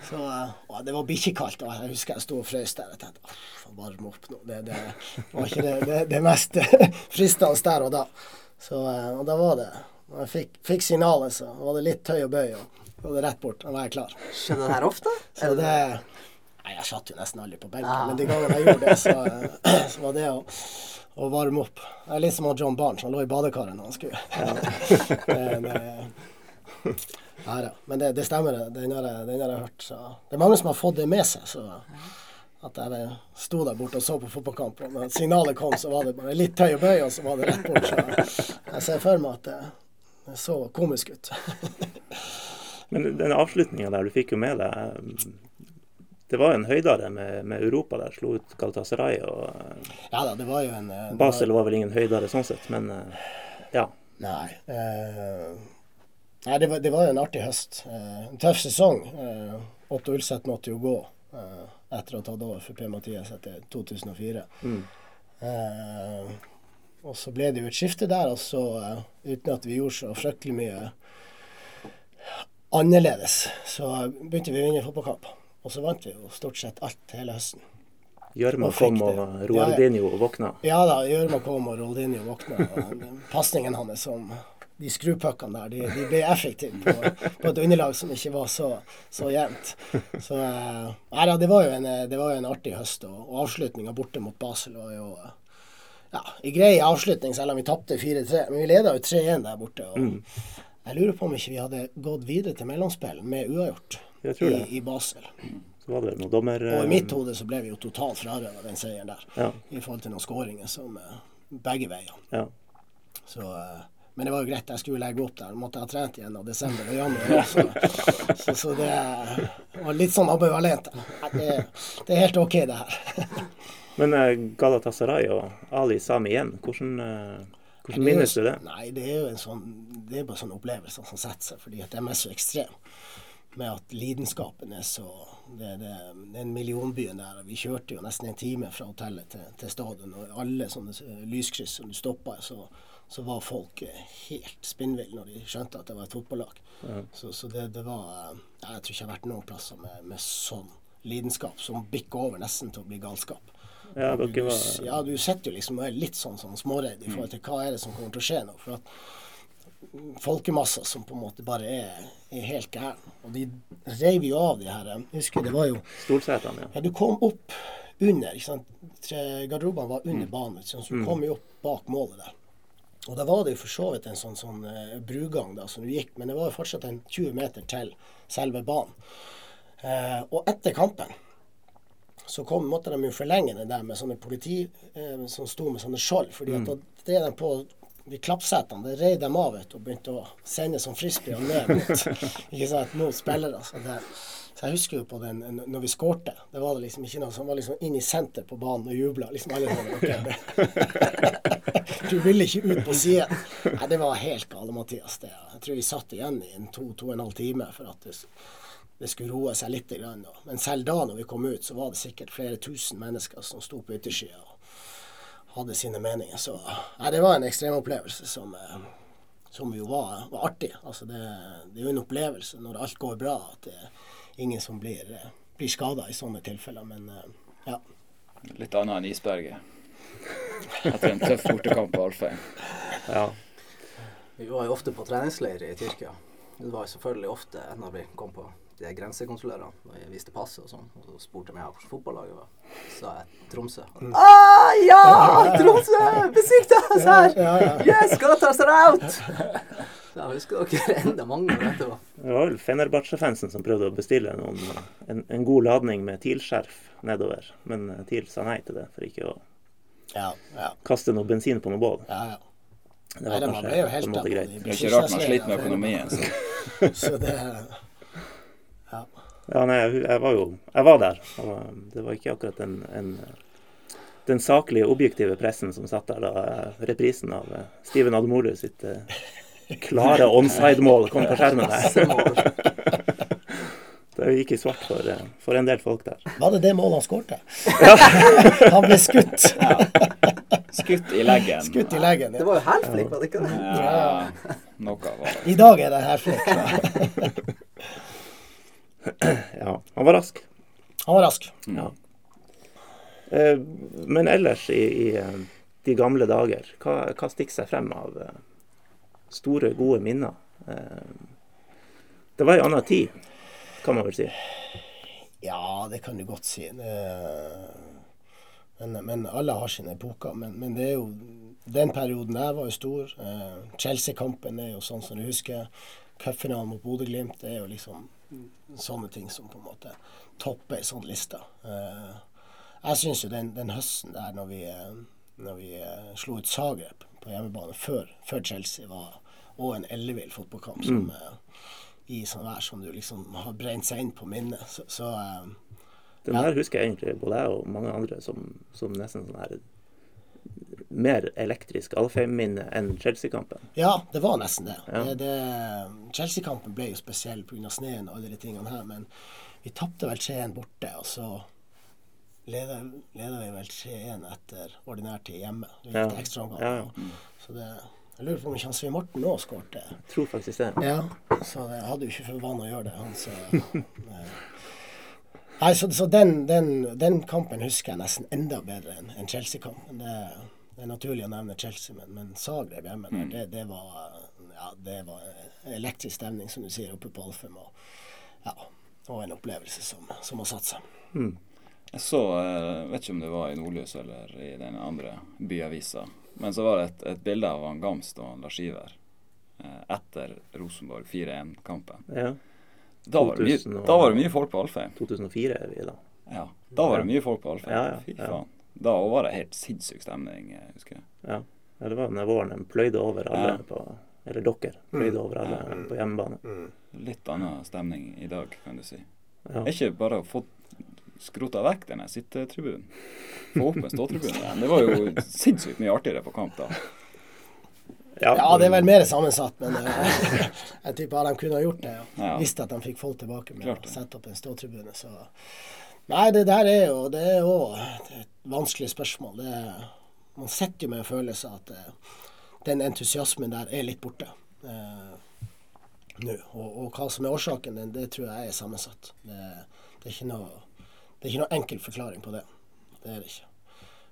så å, Det var bikkjekaldt. og Jeg husker jeg sto og frøs der. Jeg tenkte få varme opp nå. Det, det, var ikke det, det, det mest fristende der og da. Så, eh, og da var det Når jeg fikk, fikk signalet, så var det litt tøy og bøy. og var det rett bort. Da var jeg klar. Skjedde det her ofte? Så det, nei, Jeg satt jo nesten aldri på benken, ja. men de gangene jeg gjorde det, så, så var det å, å, varme opp. Det er litt som John Barnes. Han lå i badekaret når han skulle. Ja. det, ja, ja. Men det, det stemmer, den har, jeg, den har, jeg hørt. Så. Det er mange som har fått det med seg. så at jeg sto der borte og så på fotballkamp, og når signalet kom, så var det bare litt tøy og bøy, og så var det rett bort. Så jeg ser for meg at det, det så komisk ut. Men den avslutninga der, du fikk jo med deg Det var en høydare med, med Europa der, slo ut Galatasaray og Ja da, det var en Basel var vel ingen høydare sånn sett, men ja. Nei. Eh, Nei, det var, det var, jo en artig høst. Eh, en tøff sesong. Eh, Otto Ulseth måtte jo gå eh, etter å ha tatt over for Per-Mathias etter 2004. Mm. Eh, og så ble det jo et skifte der, og så uten at vi gjorde så fryktelig mye annerledes, så begynte vi å vinne fotballkamp. Og så vant vi jo stort sett alt hele høsten. Gjørma kom og Roaldinho ja, våkna? Ja da, Gjørma kom og Roaldinho våkna. Pasningen hans som de skrupuckene der, de, de, ble effektive på, på, et underlag som ikke var så, så jevnt. Så eh, nei, da, det, var jo en, det var jo en artig høst, og, og avslutninga borte mot Basel var jo ja, en grei avslutning, selv om vi tapte 4-3. Men vi leda jo 3-1 der borte. og mm. Jeg lurer på om ikke vi hadde gått videre til mellomspill med uavgjort i, i, Basel. Så var det noen dommer... Og i mitt hode så ble vi jo totalt frarøva den seieren der, ja. i forhold til noen skåringer som uh, begge veier. Ja. Så uh, men det var jo greit, jeg skulle legge opp der. Måtte ha trent igjen av desember og januar. Så, så, så, det var litt sånn ambivalent. Det, det er helt OK, det her. Men Galatasaray og Ali Sami igjen, hvordan, hvordan minnes du det? Nei, Det er jo en sånn, det er bare sånn opplevelse som setter seg, fordi at de er så ekstreme. Med at lidenskapen er så det, det, Den millionbyen der. Vi kjørte jo nesten en time fra hotellet til, til stadion, og alle sånne lyskryss som du stoppa, så så var folk helt spinnville når de skjønte at det var et fotballag. Ja. Så, så det, det, var Jeg tror ikke jeg har vært noen plasser med, med sånn lidenskap som bikker over nesten til å bli galskap. Ja, du, var... ja, du sitter jo liksom og er litt sånn, sånn småredd i forhold til hva er det som kommer til å skje nå. For at folkemasser som på en måte bare er, er helt gærne. Og de reiv jo av de her Jeg husker det var jo Stolsetene, ja. ja. Du kom opp under. ikke sant? Garderobene var under mm. banen, så du mm. kom jo opp bak målet der. Og da var det jo for så vidt en sånn, sånn uh, brugang da, som du gikk, men det var jo fortsatt en 20 meter til selve banen. Uh, og etter kampen så kom, måtte de jo forlenge det der med sånne politi uh, som sto med sånne skjold. fordi at mm. da drev de på de klappsetene, det rei dem av vet, og begynte å sende som frisbee og ned mot, mot spillere. Så det, så jeg husker jo på den når vi skårte. Det var det liksom ikke noe som var liksom inn i senter på banen og jubla. Liksom alle sånn, okay, Du ville ikke ut på siden. Nei, det var helt gale, Mathias. Det. Jeg tror vi satt igjen i en to, to og en halv time for at det, det skulle roe seg litt. Men selv da når vi kom ut, så var det sikkert flere tusen mennesker som sto på yttersida hadde sine meninger. Så nei, det var en ekstremopplevelse som, eh, som jo var, var artig. Altså det, det, er jo en opplevelse når alt går bra, at det er ingen som blir, eh, blir skada i sånne tilfeller. Men eh, ja. Litt annet enn isberget. Etter en tøff bortekamp på Alfheim. Ja. Vi var jo ofte på treningsleir i Tyrkia. Det var selvfølgelig ofte når vi kom på de grensekontrollørene og jeg viste passet og sånn, og så spurte de hvilket fotballag det var. Så sa jeg Tromsø. Mm. Ah, ja! Tromsø! Besikta oss her! Yes, got us out! Da husker dere enda mange år etterpå. Det var vel Fenerbahçe-fansen som prøvde å bestille noen, en, en, god ladning med TIL-skjerf nedover, men TIL sa nei til det for ikke å ja, ja. kaste noe bensin på noe bål. Ja, ja. Det var Nei, kanskje på en måte greit. Det er ikke rart man sliter med økonomien. Så. så det Ja. ja nei, jeg var jo Jeg var der. Det var ikke akkurat en, en den saklige, objektive pressen som satt der da eh, reprisen av eh, Steven Admolu sitt uh, klare onside-mål kom på skjermen der. det gikk i svart for, for, en del folk der. Var det det målet han skårte? han ble skutt. Skutt i leggen. Skutt i leggen, ja. Det var jo hælflikk, var det ikke det? Ja, noe var det. I dag er det hælflikk. ja. Han var rask. Han var rask. Mm. Ja. Eh, men ellers i, i, eh, de gamle dager, hva, hva stikker seg frem av eh, store, gode minner? Det var en annen tid, kan man vel si. Ja, det kan du godt si. Men, men, alle har sine epoker. Men, men, det er jo den perioden der var jo stor. Chelsea-kampen er jo sånn som du husker. Cupfinalen mot Bodø-Glimt det er jo liksom sånne ting som på en måte topper ei sånn liste. Eh, jeg syns jo den, den, høsten der når vi, eh, når vi eh, slo ut Zagreb på hjemmebane før, før Chelsea, var og en ellevill fotballkamp som, mm. I sånn vær som du liksom har brent seg inn på minnet. Så, så den her husker jeg egentlig både jeg og mange andre som, som nesten sånn her mer elektrisk Alfheim-minne enn Chelsea-kampen. Ja, det var nesten det. Ja. det, det Chelsea-kampen ble jo spesiell pga. sneen og alle de tingene her, men vi tapte vel 3-1 borte, og så leder vi vel 3-1 etter ordinær tid hjemme. Vi gikk ja. ekstra omgang. Ja. Så det jeg lurer på om ikke Svein Morten òg skårte. Tror faktisk det. Ja, så jeg hadde jo ikke for vane å gjøre det. Han, så, Nei, så, så den, den, den, kampen husker jeg nesten enda bedre enn en Chelsea-kampen. Det, det, er naturlig å nevne Chelsea, men, men Zagreb hjemme der, mm. det, det, var, ja, det var elektrisk stemning, som du sier, oppe på Alfheim. Og, ja, og en opplevelse som, som har satt seg. Mm. Jeg så, eh, vet ikke om det var i Nordlys eller i den andre byavisa, men så var det et, et bilde av han Gamst og Lars Iver eh, etter Rosenborg 4-1-kampen. Ja. Da var, mye, da var, det mye, folk på Alfheim. 2004 er vi da. Ja, da var det mye folk på Alfheim. Ja, ja, Fy faen. Da var det helt sinnssyk stemning, eh, husker jeg. Ja. ja det var den våren de pløyde over alle på Eller dere pløyde mm. over alle mm. på hjemmebane. Mm. Litt annen stemning i dag, kan du si. Ja. Er ikke bare å få skrota vekk denne sittetribunen. Få opp en ståtribune. Det var jo sinnssykt mye artigere på kamp da. Ja, ja, det er vel mer sammensatt, men uh, jeg tipper de kunne ha gjort det. Ja. Visste at de fikk folk tilbake med å sette opp en ståtribune. Så Nei, det der er jo det er jo et vanskelig spørsmål. Det man sitter jo med en følelse at uh, den entusiasmen der er litt borte uh, nå. Og, og, hva som er årsaken, det, det tror jeg er sammensatt. Det, det, er ikke noe, det er ikke noe enkel forklaring på det. Det er det ikke.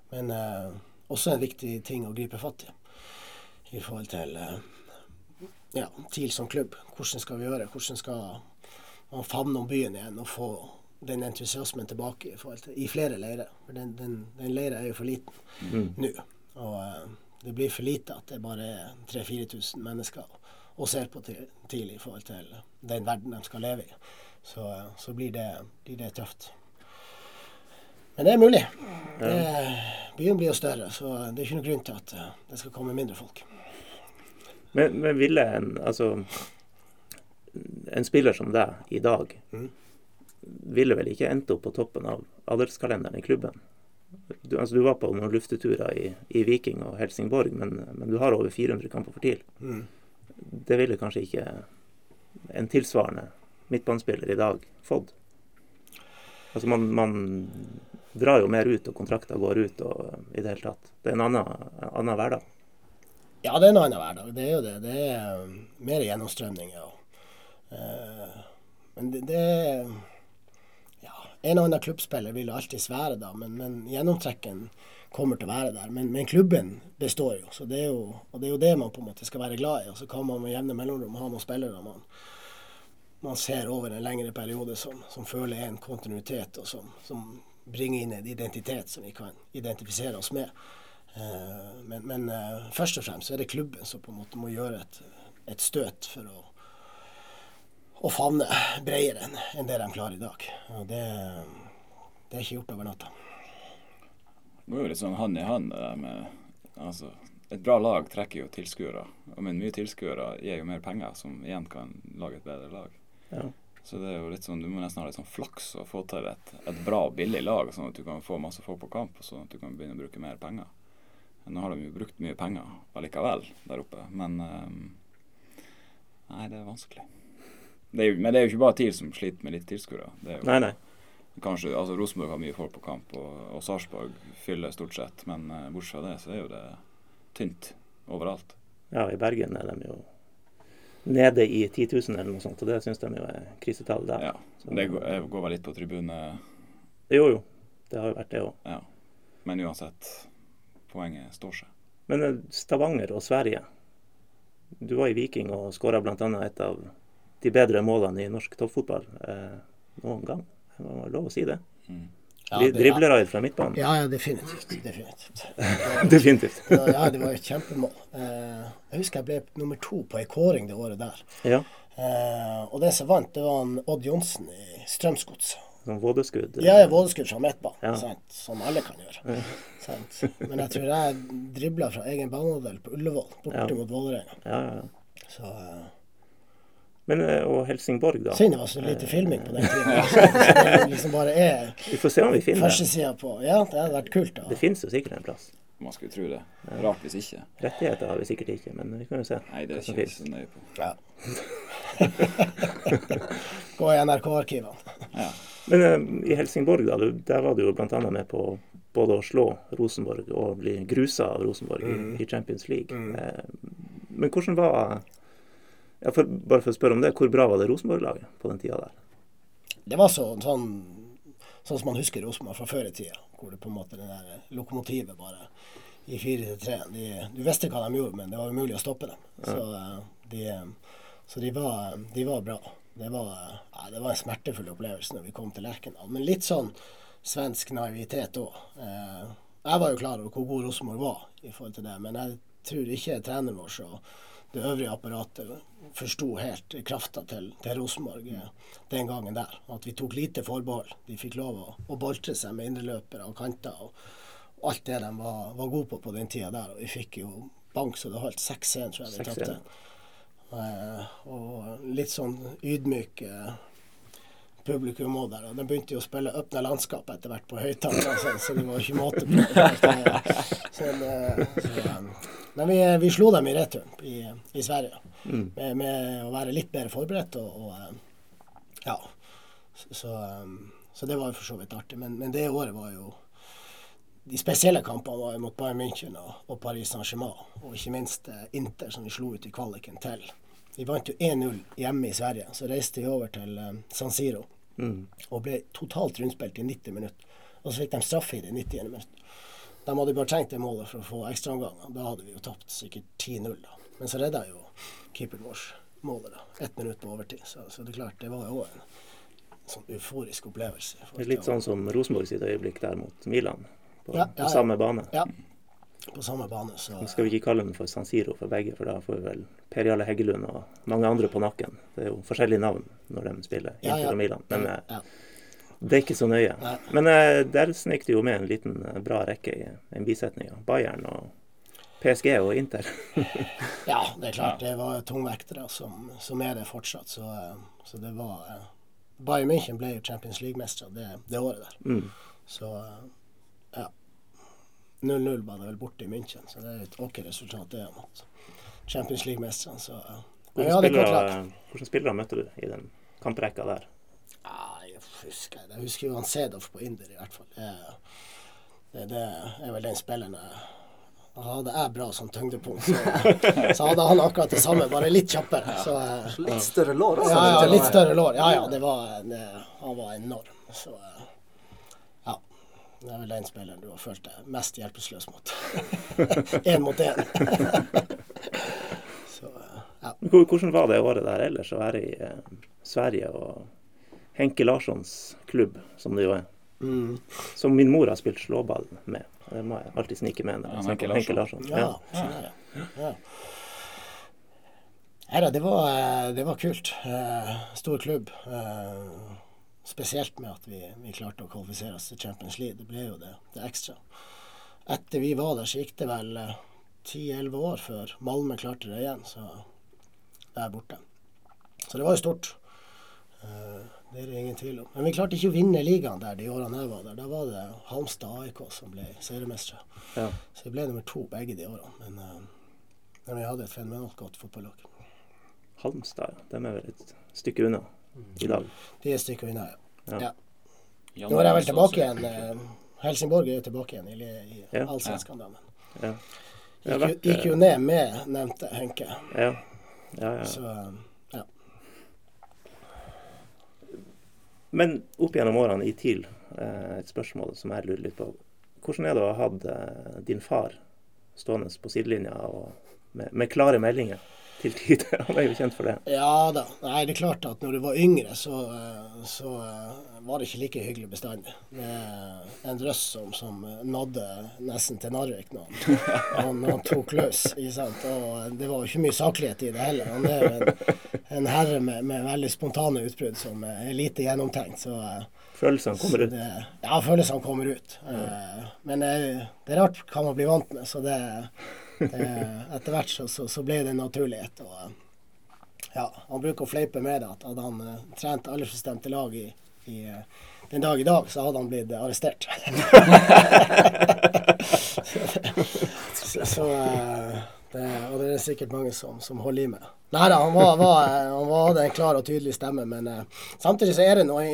Men også en viktig ting å gripe fatt i i forhold til eh, ja, TIL som klubb. Hvordan skal vi gjøre? Hvordan skal man favne om byen igjen og få den entusiasmen tilbake i, til, i flere leirer? For den, den, den leira er jo for liten mm. nå. Og uh, det blir for lite at det bare er 3000-4000 mennesker og ser på TIL i forhold til den verden de skal leve i. Så, uh, så blir, det, blir, det, tøft. Men det er mulig. Det, byen blir jo større, så det er ikke noen grunn til at det skal komme mindre folk. Men, men, ville en altså en spiller som deg i dag mm. ville vel ikke endt opp på toppen av adelskalenderen i klubben? Du, altså, du var på noen lufteturer i, i Viking og Helsingborg, men, men, du har over 400 kamper for TIL. Mm. Det ville kanskje ikke en tilsvarende midtbanespiller i dag fått? Altså man, man, drar jo mer ut, og kontrakter går ut og i det hele tatt. Det er en annen, annen hverdag. Ja, det er en annen hverdag. Det er jo det. Det er um, mer gjennomstrømning, ja. Uh, men det, det Ja, en og annen klubbspiller vil alltid være da, men, men gjennomtrekken kommer til å være der. Men, men, klubben består jo, så det er jo, og det er jo det man på en måte skal være glad i. Og så kan man med jevne mellomrom ha noen spillere man, man ser over en lengre periode som, som føler en kontinuitet, og som, som, bringer inn en identitet som vi kan identifisere oss med. Uh, men, men uh, først og fremst så er det klubben som på en måte må gjøre et, et støt for å, å favne bredere enn en det de klarer i dag. Og det, det er ikke gjort over natta. Det går jo litt sånn hand i hand det der med altså, Et bra lag trekker jo tilskuere. Men mye tilskuere gir jo mer penger, som igjen kan lage et bedre lag. Ja. Så det er jo litt sånn, du må nesten ha litt sånn flaks og få til et, et bra og billig lag, sånn at du kan få masse folk på kamp, og sånn at du kan begynne å bruke mer penger. Nå har de jo brukt mye penger allikevel der oppe, men um, Nei, det er vanskelig. Det er jo, men det er jo ikke bare TIL som sliter med litt tilskuere. Nei, nei kanskje, altså Rosenborg har mye folk på kamp, og, og Sarpsborg fyller stort sett. Men uh, bortsett fra det, så er jo det tynt overalt. Ja, i Bergen er de jo nede i 10 000 eller noe sånt, og det syns de jo er krisetall der. Ja, så, det går, går, vel litt på tribune... Jo, jo. Det har jo vært det òg. Ja. Men uansett, poenget står seg. Men eh, Stavanger og Sverige. Du var i Viking og skåra bl.a. et av de bedre målene i norsk toppfotball eh, noen gang. Det var lov å si det. Mm. Ja, Dribleraid fra midtbanen? Ja, ja definitivt. Definitivt. definitivt. ja, det var et kjempemål. Eh, jeg husker jeg ble nummer to på ei kåring det året der. Ja. Eh, og den som vant, det var Odd Johnsen i Strømsgods. Sånn vådeskudd? Ja, vådeskudd fra midtbanen. Ja. Som alle kan gjøre. Ja. Men jeg tror jeg dribla fra egen banemodell på Ullevål, borte ja. mot Vålerenga. Ja, ja. Så... Eh, men, eh, og Helsingborg, da. Synd det var så lite filming på den tiden. liksom bare er vi får se om vi finner det. på. Ja, det hadde vært kult. da. Det finnes jo sikkert en plass. Man skulle tro det. Rart hvis ikke. Rettigheter har vi sikkert ikke, men vi kan jo se. Nei, det er ikke så nøye på. Ja. Gå i NRK-arkivene. Ja. Men uh, i Helsingborg, da, der var du jo bl.a. med på både å slå Rosenborg og bli grusa av Rosenborg mm. i, Champions League. Mm. Uh, men hvordan var ja, for, bare for å spørre om det, Hvor bra var det Rosenborg-laget på den tida der? Det var så, sånn, sånn som man husker Rosenborg fra før i tida. Hvor det på en måte det der lokomotivet bare i 4-3 Du visste hva de gjorde, men det var umulig å stoppe dem. Ja. Så, eh, de, så de, var, de, var, bra. Det var, ja, det var en smertefull opplevelse når vi kom til Lerkendal. Men litt sånn svensk naivitet òg. Eh, jeg var jo klar over hvor god Rosenborg var i forhold til det, men jeg tror ikke treneren vår og det øvrige apparatet forsto helt krafta til, til Rosenborg eh, den gangen der. At vi tok lite forbehold. De fikk lov å, å boltre seg med indreløpere og kanter. Og, og, alt det de var, var gode på på den tida der. Og vi fikk jo bank så det holdt 6-1, tror jeg vi tapte. Eh, og litt sånn ydmyk eh, publikum òg der. Og de begynte jo å spille 'Åpne landskap' etter hvert på høyttaler, så, så det var ikke måte på. Eh, så, så, men vi, vi, slo dem i retur i, i Sverige. Mm. Med, med, å være litt bedre forberedt og, og eh, Ja. Så, så, det var jo for så vidt artig. Men, men, det året var jo De spesielle kampene var mot Bayern München og, Paris Saint-Germain. Og ikke minst eh, Inter, som vi slo ut i kvaliken til. Vi vant jo 1-0 hjemme i Sverige. Så reiste vi over til um, San Siro mm. og ble totalt rundspilt i 90 minutter. Og så fikk de straffe i det 90. minutt. De hadde bare trengt det målet for å få ekstraomganger. Da hadde vi jo tapt sikkert 10-0. da. Men så redda jo keeperen vår målet da. ett minutt på overtid. Så, så, det er klart, det var jo en sånn euforisk opplevelse. Det litt sånn som Rosenborg sitt øyeblikk der mot Milan, på, på samme bane. Ja, på samme bane. Så, Nå skal vi ikke kalle den for San Siro for begge, for da får vi vel Per Jarle Heggelund og mange andre på nakken. Det er jo forskjellige navn når de spiller Inter og Milan. Men ja, eh, det er ikke så nøye. Nei. Men uh, der snek det jo med en liten uh, bra rekke i en bisetning. Bayern og PSG og Inter. ja, det er klart. Det var tungvektere som, som er det fortsatt. Så, så det var Bayern München ble jo Champions League-mestere det, det, året der. Mm. Så. 0-0 var det vel borte i München, så det er et ok resultat det mot Champions League-mesterne. Så hvordan, ja, spillere, hvordan spillere møtte du i den kamprekka der? Ja, jeg husker, jeg husker jo han Sedov på Inder, i hvert fall. Det, det, er vel den spilleren jeg hadde jeg bra som tyngdepunkt, så, så, hadde han akkurat det samme, bare litt kjappere. Så, litt større lår? Altså, ja, ja, litt større lår. Ja, ja, det var, det, han var enorm. Så ja. Det er vel den spilleren du har følt deg mest hjelpeløs mot. Én mot én. ja. Hvordan var det året der ellers å være i eh, Sverige og Henke Larssons klubb, som det jo er? Mm. Som min mor har spilt slåball med. Det må jeg alltid snike med når jeg snakker om Henke Larsson. Ja, ja. ja. det, var, eh, det var kult. Eh, stor klubb. Eh, spesielt med at vi, vi, klarte å kvalifisere oss til Champions League. Det ble jo det, det ekstra. Etter vi var der, så gikk det vel ti-elleve år før Malmö klarte det igjen. Så der borte. Så det var jo stort. Det er det ingen tvil om. Men vi klarte ikke å vinne ligaen der de årene jeg var der. Da var det Halmstad AIK som ble seriemestere. Ja. Så vi ble nummer to begge de årene. Men, uh, men vi hadde et fenomenalt godt fotballag. Halmstad, de er vel et stykke unna i dag? De stykker unna, ja. ja. ja. Nå er jeg vel tilbake igjen. Uh, Helsingborg er jo tilbake igjen i, i ja. allsvenskene. Ja. Gikk, gikk, jo ned med nevnte Henke. Ja. Ja, ja. Så, ja. Men opp gjennom årene i TIL, eh, et spørsmål som jeg lurer litt på. Hvordan er det å ha hatt eh, din far stående på sidelinja med, med klare meldinger? Til tider. Han er jo kjent for det. Ja da. Nei, det er klart at når du var yngre, så, eh, så var det ikke like hyggelig bestandig. Med en røss som, som nådde nesten til Narvik nå. han, han, tok løs. Ikke sant? Og det var jo ikke mye saklighet i det heller. Han er jo en, en herre med, med, veldig spontane utbrudd som er lite gjennomtenkt. så Følelsene kommer ut? Det, ja, følelsene kommer ut. Ja. Men det, det er rart hva man blir vant med. så det Eh, etter hvert så, så, så, ble det en naturlighet. Og, eh, ja, han bruker å fleipe med det at hadde han uh, trent aldersbestemte lag i, i den dag i dag, så hadde han blitt arrestert. så, så det, og det er sikkert mange som, som holder i med. Nei da, han, var, var, han hadde en klar og tydelig stemme, men samtidig så er det noe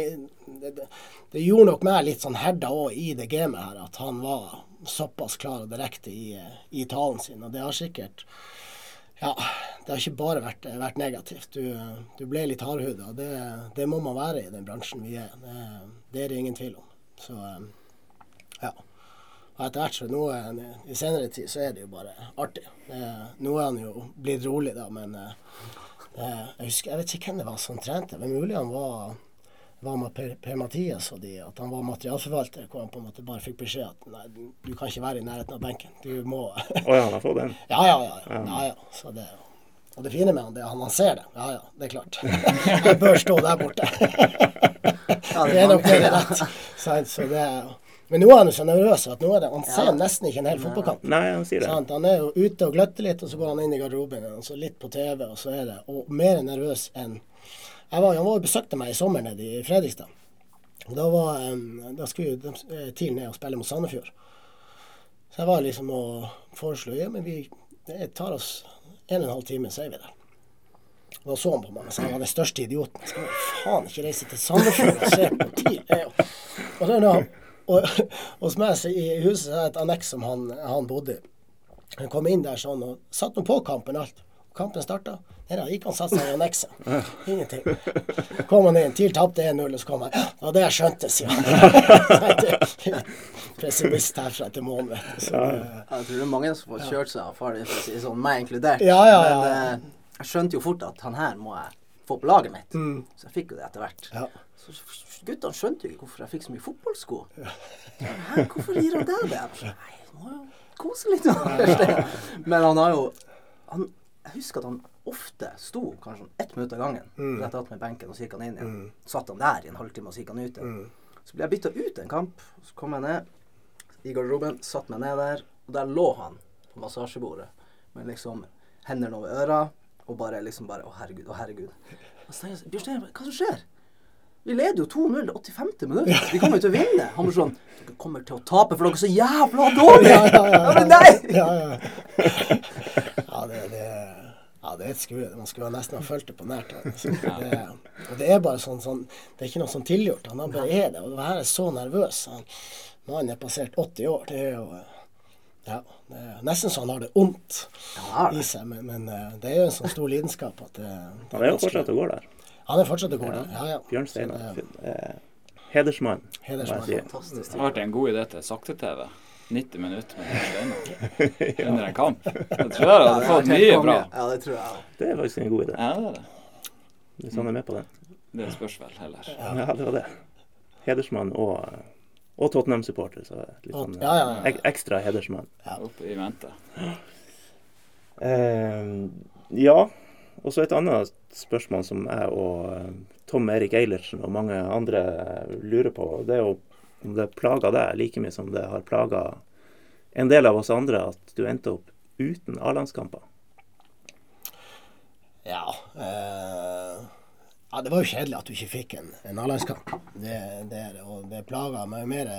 det, det gjorde nok meg litt sånn herda òg i det gamet her, at han var såpass klar og direkte i, i, talen sin. Og det har sikkert Ja, det har ikke bare vært, vært negativt. Du, du, ble litt hardhuda. Det, det må man være i den bransjen vi er. Det, det er det ingen tvil om. Så ja. Og etter hvert så nå, I senere tid så er det jo bare artig. nå er han jo blitt rolig, da, men jeg, husker, jeg vet ikke hvem det var som trente. Men mulig han var var med Per, per Mathias og de, at han var materialforvalter, hvor han på en måte bare fikk beskjed at nei, du kan ikke være i nærheten av benken. Du må Å oh, ja, han har fått den? Ja, ja, ja. ja. ja, ja. Så det, og det fine med han, det er at han ser det. Ja ja, det er klart. Jeg bør stå der borte. det er nok mer rett. Så det men nå er han jo så nervøs at nå er det, han ser nesten ikke en hel fotballkamp. Nei, Han sier det. Sant? Han er jo ute og gløtter litt, og så går han inn i garderoben og så litt på TV, og så er det og mer nervøs enn var, han var og besøkte meg i sommer nede i Fredrikstad. Da, var, da skulle de eh, TIL ned og spille mot Sandefjord. Så jeg var liksom og foreslo ja, men vi det tar oss en og en halv time, så er vi der. Da så han på meg og sa han var den største idioten. Jeg skal faen ikke reise til Sandefjord og se på TIL. Og, så, og, hos meg i huset er det et anneks som han, han bodde i. Han kom inn der sånn og satte på kampen alt. Kampen starta. Der da, gikk han satte seg i annekset. Ingenting. Kom han inn, TIL tapte 1-0, og så kom han Ja, det jeg skjønte, sier han. Pessimist herfra til månen, vet du. Jeg tror det er mange som får kjørt seg av far din, for å si sånn, meg inkludert. Ja, ja, ja. Men eh, jeg skjønte jo fort at han her må jeg få på laget mitt. Mm. Så jeg fikk jo det etter hvert. Ja. Så guttene skjønte jo ikke hvorfor jeg fikk så mye fotballsko. Hæ, hvorfor gir han deg det? Nei, må jo kose litt. Men han har jo han, Jeg husker at han ofte sto kanskje ett minutt av gangen mm. rett attmed benken, og så gikk han inn igjen. Mm. Satt han der i en halvtime, og så gikk han ut igjen. Mm. Så ble jeg bytta ut en kamp. Så kom jeg ned i garderoben, satt meg ned der, og der lå han på massasjebordet med liksom hendene over øra og bare liksom bare Å, herregud, å, herregud. Bjørstein, hva som skjer? Vi leder jo 2-0 til 85. minutt. Vi kommer jo til å vinne. Han blir sånn Dere kommer til å tape, for dere er så jævla dårlige! Ja, ja, ja. ja, ja. nei! Ja, ja. ja det, det Ja, det skulle, man skulle nesten ha fulgt det på nært hold. Altså. Det, og det er bare sånn, sånn, Det er ikke noe sånn tilgjort. Han bare er det. Og det her er så nervøs. Han, Mannen er passert 80 år. Det er jo ja, det er nesten så han har det vondt i seg. Men, men eh, det er jo en sånn stor lidenskap at det, det Han er jo fortsatt og går der. Han er fortsatt og går der. Ja, ja. Bjørn Steinar. Eh, hedersmann. Hedersmann. Fantastisk. Det har vært en god idé til sakte-TV. 90 minutter med Steinar under en kamp. Det tror jeg hadde fått mye bra. Ja, det tror jeg. Det er faktisk en god idé, Ja, det er det. hvis han er med på den. Det spørs vel heller. Ja, det var det. Hedersmann og, og Tottenham-supporter, så litt sånn Ja, ja, ja. ek- ekstra hedersmann. Oppe i mente. Uh, ja, og så et annet spørsmål som jeg og eh, Tom Erik Eilertsen og mange andre lurer på. Det er jo om det plaga deg like mye som det har plaga en del av oss andre at du endte opp uten A-landskamper. Ja, eh, ja, det var jo kjedelig at du ikke fikk en, en A-landskamp. Det, det, og det plaga meg mer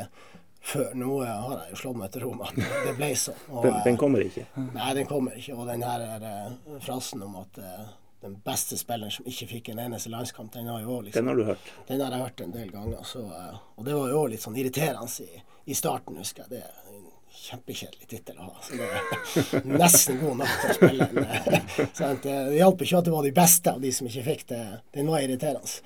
før. Nå har jeg jo slått meg til ro med at det ble sånn. Den, den kommer ikke. Nei, den kommer ikke. Og den her eh, frasen om at eh, den beste spilleren som ikke fikk en eneste landskamp, den har også liksom Den har du hørt. Den har jeg hørt en del ganger. Så, eh, og det var jo litt sånn irriterende i, i starten, husker jeg. Det er en kjempekjedelig tittel å ha. Så det er nesten god nok til å spille en. eh? Det hjalp ikke at det var de beste av de som ikke fikk det. Den var irriterende.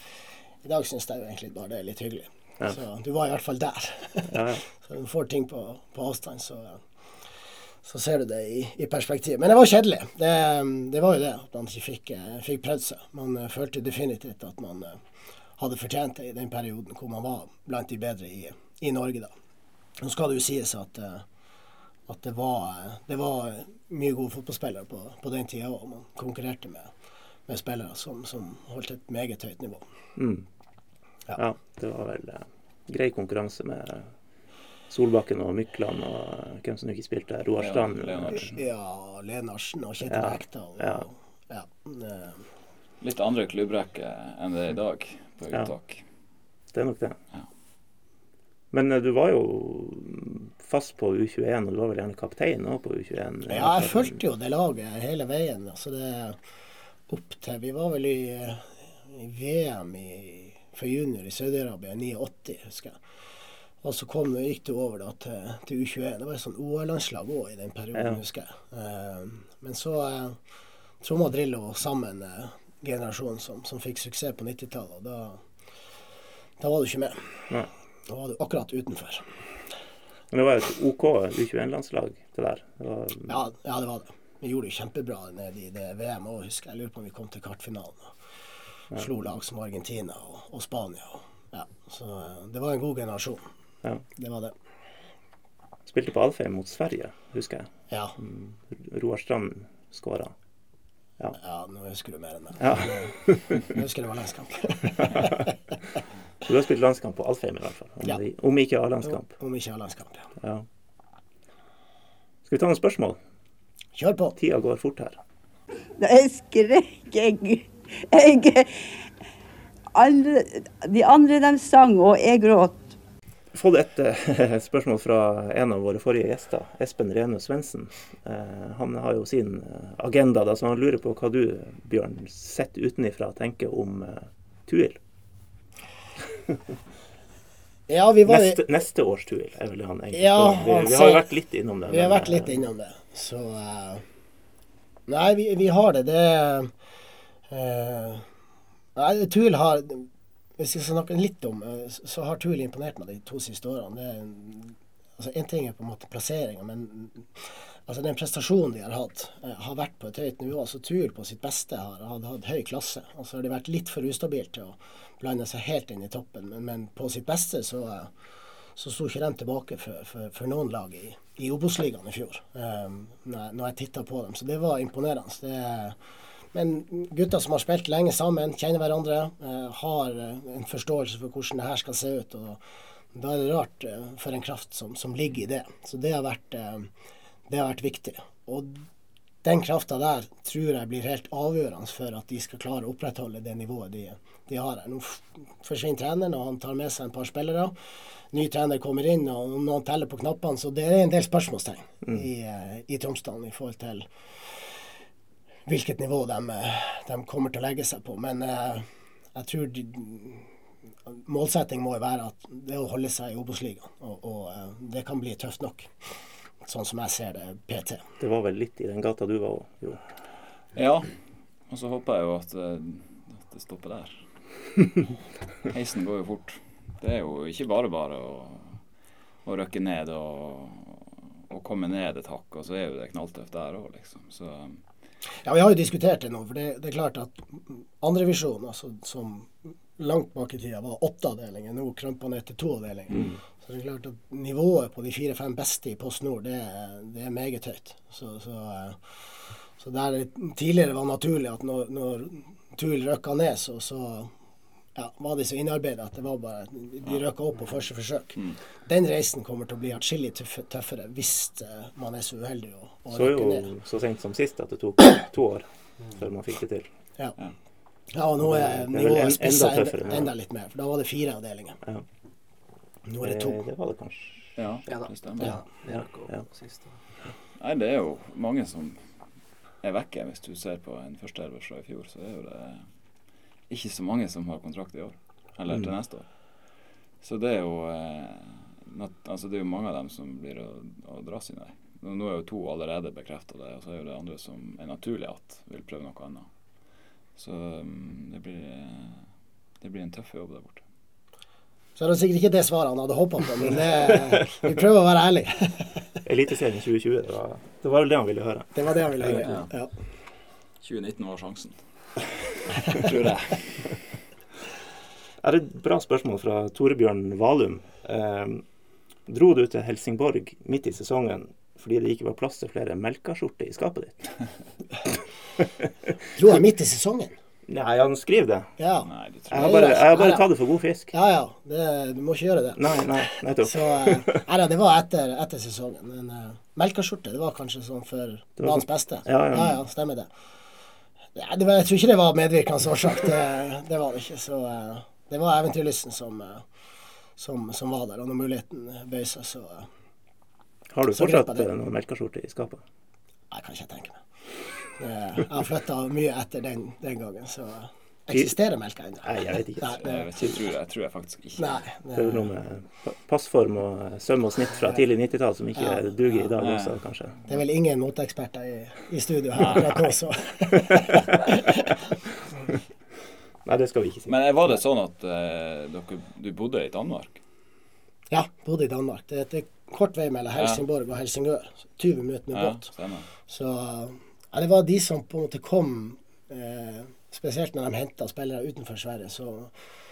I dag syns jeg jo egentlig bare det er litt hyggelig. Så du var i hvert fall der. Ja, ja. Så du får ting på, på avstand, så, så ser du det i, i perspektiv. Men det var kjedelig. Det, det var jo det, at man ikke fikk, eh, fikk prøvd seg. Man eh, følte definitivt at man eh, hadde fortjent det i den perioden hvor man var blant de bedre i, i Norge da. Nå skal det jo sies at, at det, var, det var mye gode fotballspillere på, på den tida, og man konkurrerte med, med spillere som, som holdt et meget høyt nivå. Mm. Ja, det var vel grei konkurranse med Solbakken og Mykland og eh, hvem som ikke spilte der. Roar Strand. Ja, Lenarsen og Kjetil Ja, Rekdal. Og, ja. ja. eh, Litt andre klubbrekke enn det er i dag på Ja. uttak. Det er nok det. Ja. Men eh, du var jo fast på U21, og du var vel gjerne kaptein òg på U21? Ja, jeg fulgte jo det laget hele veien. Altså det opp til Vi var vel i, i VM i, for junior i Saudi-Arabia i 89, husker jeg. Og så kom, gikk det over da til, til U21. Det var et sånn OL-landslag òg i den perioden, Ja. husker jeg. Eh, men så eh, tromma Drillo sammen eh, generasjonen som, som fikk suksess på 90-tallet. Og da, da var du ikke med. Nei. Da var du akkurat utenfor. Men det var et OK U21-landslag, det der. Det var, Ja, ja, det var det. Vi gjorde det kjempebra nede i det VM òg, husker jeg. Jeg lurer på om vi kom til kvartfinalen. og Slo lag som Argentina og, og Spania. Og, ja. Så eh, det var en god generasjon. Ja. Det var det. Spilte på Alfheim mot Sverige, husker jeg. Ja. Roar Strand skåra. ja, nå husker du mer enn det. Ja. nå husker det var landskamp. Du har spilt landskamp på Alfheim i hvert fall. Om, Ja. vi- om ikke A-landskamp. Om ikke A-landskamp, ja. Ja. Skal vi ta noen spørsmål? Kjør på. Tida går fort her. Jeg skrek, jeg, jeg alle, De andre de sang, og jeg gråt. Fått et eh, spørsmål fra en av våre forrige gjester, Espen Rene Svendsen. Eh, han har jo sin eh, agenda, da, så han lurer på hva du, Bjørn, sett utenifra tenker om eh, Tuil. Ja, vi var Neste, neste års Tuil er vel det han egentlig Ja, vi, vi har jo vært litt innom det. Vi har vært litt eh, innom det, så uh, Nei, vi, vi har det. Det uh, Nei, Tuil har Hvis jeg skal snakke litt om eh, så- har Tuil imponert meg de to siste årene. Det er, en- altså En ting er på en måte plasseringa, men altså den prestasjonen de har hatt, eh, har vært på et høyt nivå. Altså Tuil på sitt beste har, hatt høy klasse. Og så har de vært litt for ustabilt til å blande seg helt inn i toppen, men, men på sitt beste så eh, så sto ikke de tilbake for, for, for noen lag i, i Obos-ligaen i fjor, um, når, jeg- titta på dem. Så det var imponerende. Det, men gutter som har spilt lenge sammen, kjenner hverandre, eh, har eh, en forståelse for hvordan det her skal se ut. og Da er det rart eh, for en kraft som, som ligger i det. Så det har vært, det har vært viktig. Og den krafta der tror jeg blir helt avgjørende for at de skal klare å opprettholde det nivået de, de har her. Nå forsvinner treneren, og han tar med seg en par spillere. Ny trener kommer inn, og noen teller på knappene. Så det er en del spørsmålstegn i, eh, i Tromsdalen i forhold til hvilket nivå de, de, kommer til å legge seg på. Men eh, jeg tror de, målsetting må jo være at det å holde seg i Obos-ligaen. Og, og, eh, det kan bli tøft nok, sånn som jeg ser det PT. Det var vel litt i den gata du var òg, Jo? Ja. Og så håper jeg jo at, eh, at det stopper der. Heisen går jo fort. Det er jo ikke bare bare å, å røkke ned og, og, komme ned et hakk, og så er jo det knalltøft der òg, liksom. Så ja, vi har jo diskutert det nå. For det, det er klart at andrevisjon, altså, som langt bak i tida var åtte avdelinger, nå krømper ned til to avdelinger. Mm. Så det er klart at nivået på de fire-fem beste i Post Nord, det, det er meget høyt. Så, så, eh, så, der det tidligere var naturlig at når, når Tuil røkka ned, så, så ja, var de så innarbeida at det var bare de røkka opp på første forsøk. Mm. Den reisen kommer til å bli atskillig tøffere hvis uh, man er så uheldig å så jo. Så sent som sist at det tok to år før man fikk det til. Ja. Ja, og nå er nivået spissa enda, enda, litt mer. For da var det fire avdelinger. Ja. Nå er det to. Det, var det kanskje. Ja, det stemmer. Ja, ja. Nei, det er jo mange som er vekke. Hvis du ser på en førsteelver fra i fjor, så er jo det ikke så mange som har kontrakt i år. Eller til mm. neste år. Så det er jo eh, altså det er jo mange av dem som blir å, å dra sin vei. Nå er jo to allerede bekrefta det, og så er jo det andre som er naturlig at vil prøve noe annet. Så um, det, blir, det blir en tøff jobb der borte. Så er det sikkert ikke det svaret han hadde håpa på, men det, vi prøver å være ærlige. Eliteserien 2020, det var, det var vel det han ville høre? Det var det han ville høre, ja. ja. 2019 var sjansen, tror jeg. Er det et bra spørsmål fra Torebjørn Valum. Eh, dro du til Helsingborg midt i sesongen fordi det ikke var plass til flere melkaskjorter i skapet ditt? Dro jeg midt i sesongen? Nei, han skriver det. Ja. Nei, det jeg, har bare, jeg har bare tatt det for god fisk. Ja, ja. Det, du må ikke gjøre det. Nei, nei, nettopp. Så, uh, nei, det var etter, etter sesongen. Men uh, melkeskjorte, det var kanskje sånn for banens beste. Ja, ja. ja, ja stemmer det. Ja, det var, jeg tror ikke det var medvirkende årsak. Det, det, var det ikke. Så uh, det var eventyrlysten som, som, som, var der. Og når muligheten bøy seg, så Har du fortsatt noen melkeskjorte i skapet? Nei, kan ikke tenke meg. Eh, jeg har flytta mye etter den, den gangen, så Eksisterer melka ennå? Nei, jeg vet ikke. Nei, det, jeg, vet ikke tror, jeg, tror jeg faktisk ikke. Nei, det, det er noe med passform og søm og snitt fra tidlig 90-tall som ikke ja. duger i dag nei. også, kanskje. Det er vel ingen moteeksperter i, i studio her akkurat nå, så. nei, det skal vi ikke si. Men var det sånn at uh, dere, du bodde i Danmark? Ja, bodde i Danmark. Det er et kort vei mellom Helsingborg og Helsingør. 20 minutter med båt. Så ja, det var de som på en måte kom eh, Spesielt når de henta spillere utenfor Sverige, så,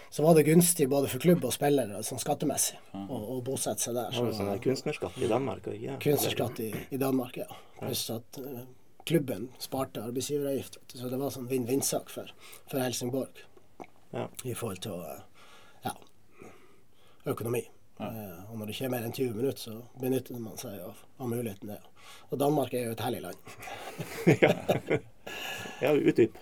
så, var det gunstig både for klubb og spillere sånn skattemessig å, å bosette seg der. Så, sånn kunstnerskatt i Danmark? Ja. Kunstnerskatt i, i, Danmark, ja. Pluss at eh, klubben sparte arbeidsgiveravgift. Så det var sånn vinn-vinn-sak for, for, Helsingborg ja. i forhold til ja, økonomi. Ja. Uh, og når det ikke er mer enn 20 minutter, så benytter man seg av, av muligheten der. Og Danmark er jo et herlig land. ja, ja utdyp.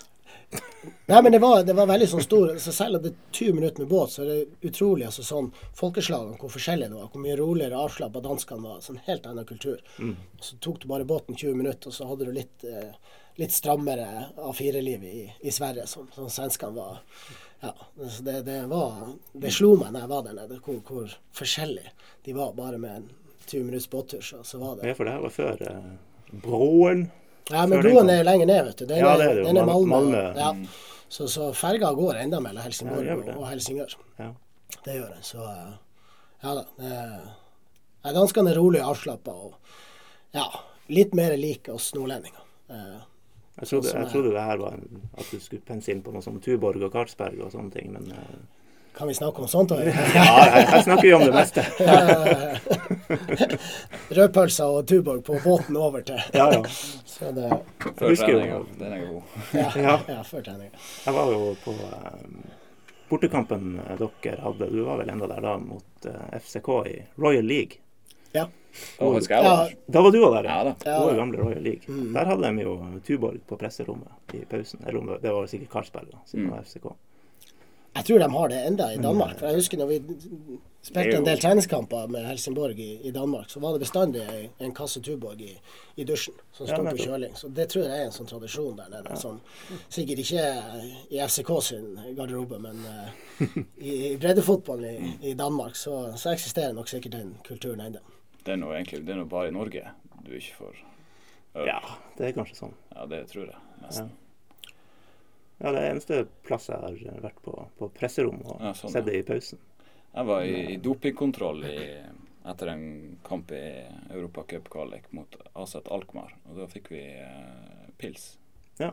Nei, men det var, det var veldig sånn stor så Selv om det er 20 minutter med båt, så er det utrolig altså sånn folkeslagene hvor forskjellig det var. Hvor mye roligere avslappa danskene var. Sånn helt annen kultur. Mm. Så tok du bare båten 20 minutter, og så hadde du litt, eh, litt strammere A4-liv i, i, Sverige, som, som svenskene var. Ja, det, det, var, det slo meg når jeg var der nede, hvor, hvor forskjellig de var bare med en 20 minutts båttur, så, så, var det Ja, for det her var før eh, broen? Ja, men broen er lenger ned, vet du. Den, ja, det er, det, den er Malmö. Malmö. Ja. Så, så ferga går enda mellom Helsingborg ja, og, og Helsingør. Ja. Det gjør den. Så eh, ja da. Det er ganske rolig avslappa og ja, litt mer lik oss nordlendinger. Eh, jeg trodde, jeg trodde det her var en, at du skulle pense inn på noe som Tuborg og Karlsberg og sånne ting, men uh, kan vi snakke om sånt òg? ja, her snakker vi om det meste. Rødpølser og Tuborg på båten over til Ja, ja. Så det, før treninga. Den er god. ja, ja. ja før treninga. Jeg var jo på um, bortekampen dere hadde, du var vel enda der da, mot uh, eh, FCK i Royal League. Ja. Og ja. Da var du òg der, ja. ja da. Gamle Royal League. Mm. Der hadde de jo Tuborg på presserommet i pausen. Eller det var sikkert Karlsberg, da, siden mm. det var FCK. Jeg tror de har det enda i Danmark. For jeg husker når vi spilte en del treningskamper med Helsingborg i, i Danmark, så var det bestandig en kasse Tuborg i, i dusjen som sto på kjøling. Så det tror jeg er en sånn tradisjon der nede. Som sikkert ikke i FCK sin garderobe, men uh, i, i breddefotballen i, i, Danmark så, så, eksisterer nok sikkert den kulturen ennå. Det er nå egentlig det er noe bare i Norge du ikke får øl. Ja, det er kanskje sånn. Ja, det tror jeg nesten. Ja. Ja, det er eneste plass jeg har vært på, på presserom og ja, sånn, sett det i pausen. Jeg var i, i dopingkontroll i, etter en kamp i Europacup-kvalik mot Aset Alkmaar. Og da fikk vi eh, pils. Ja.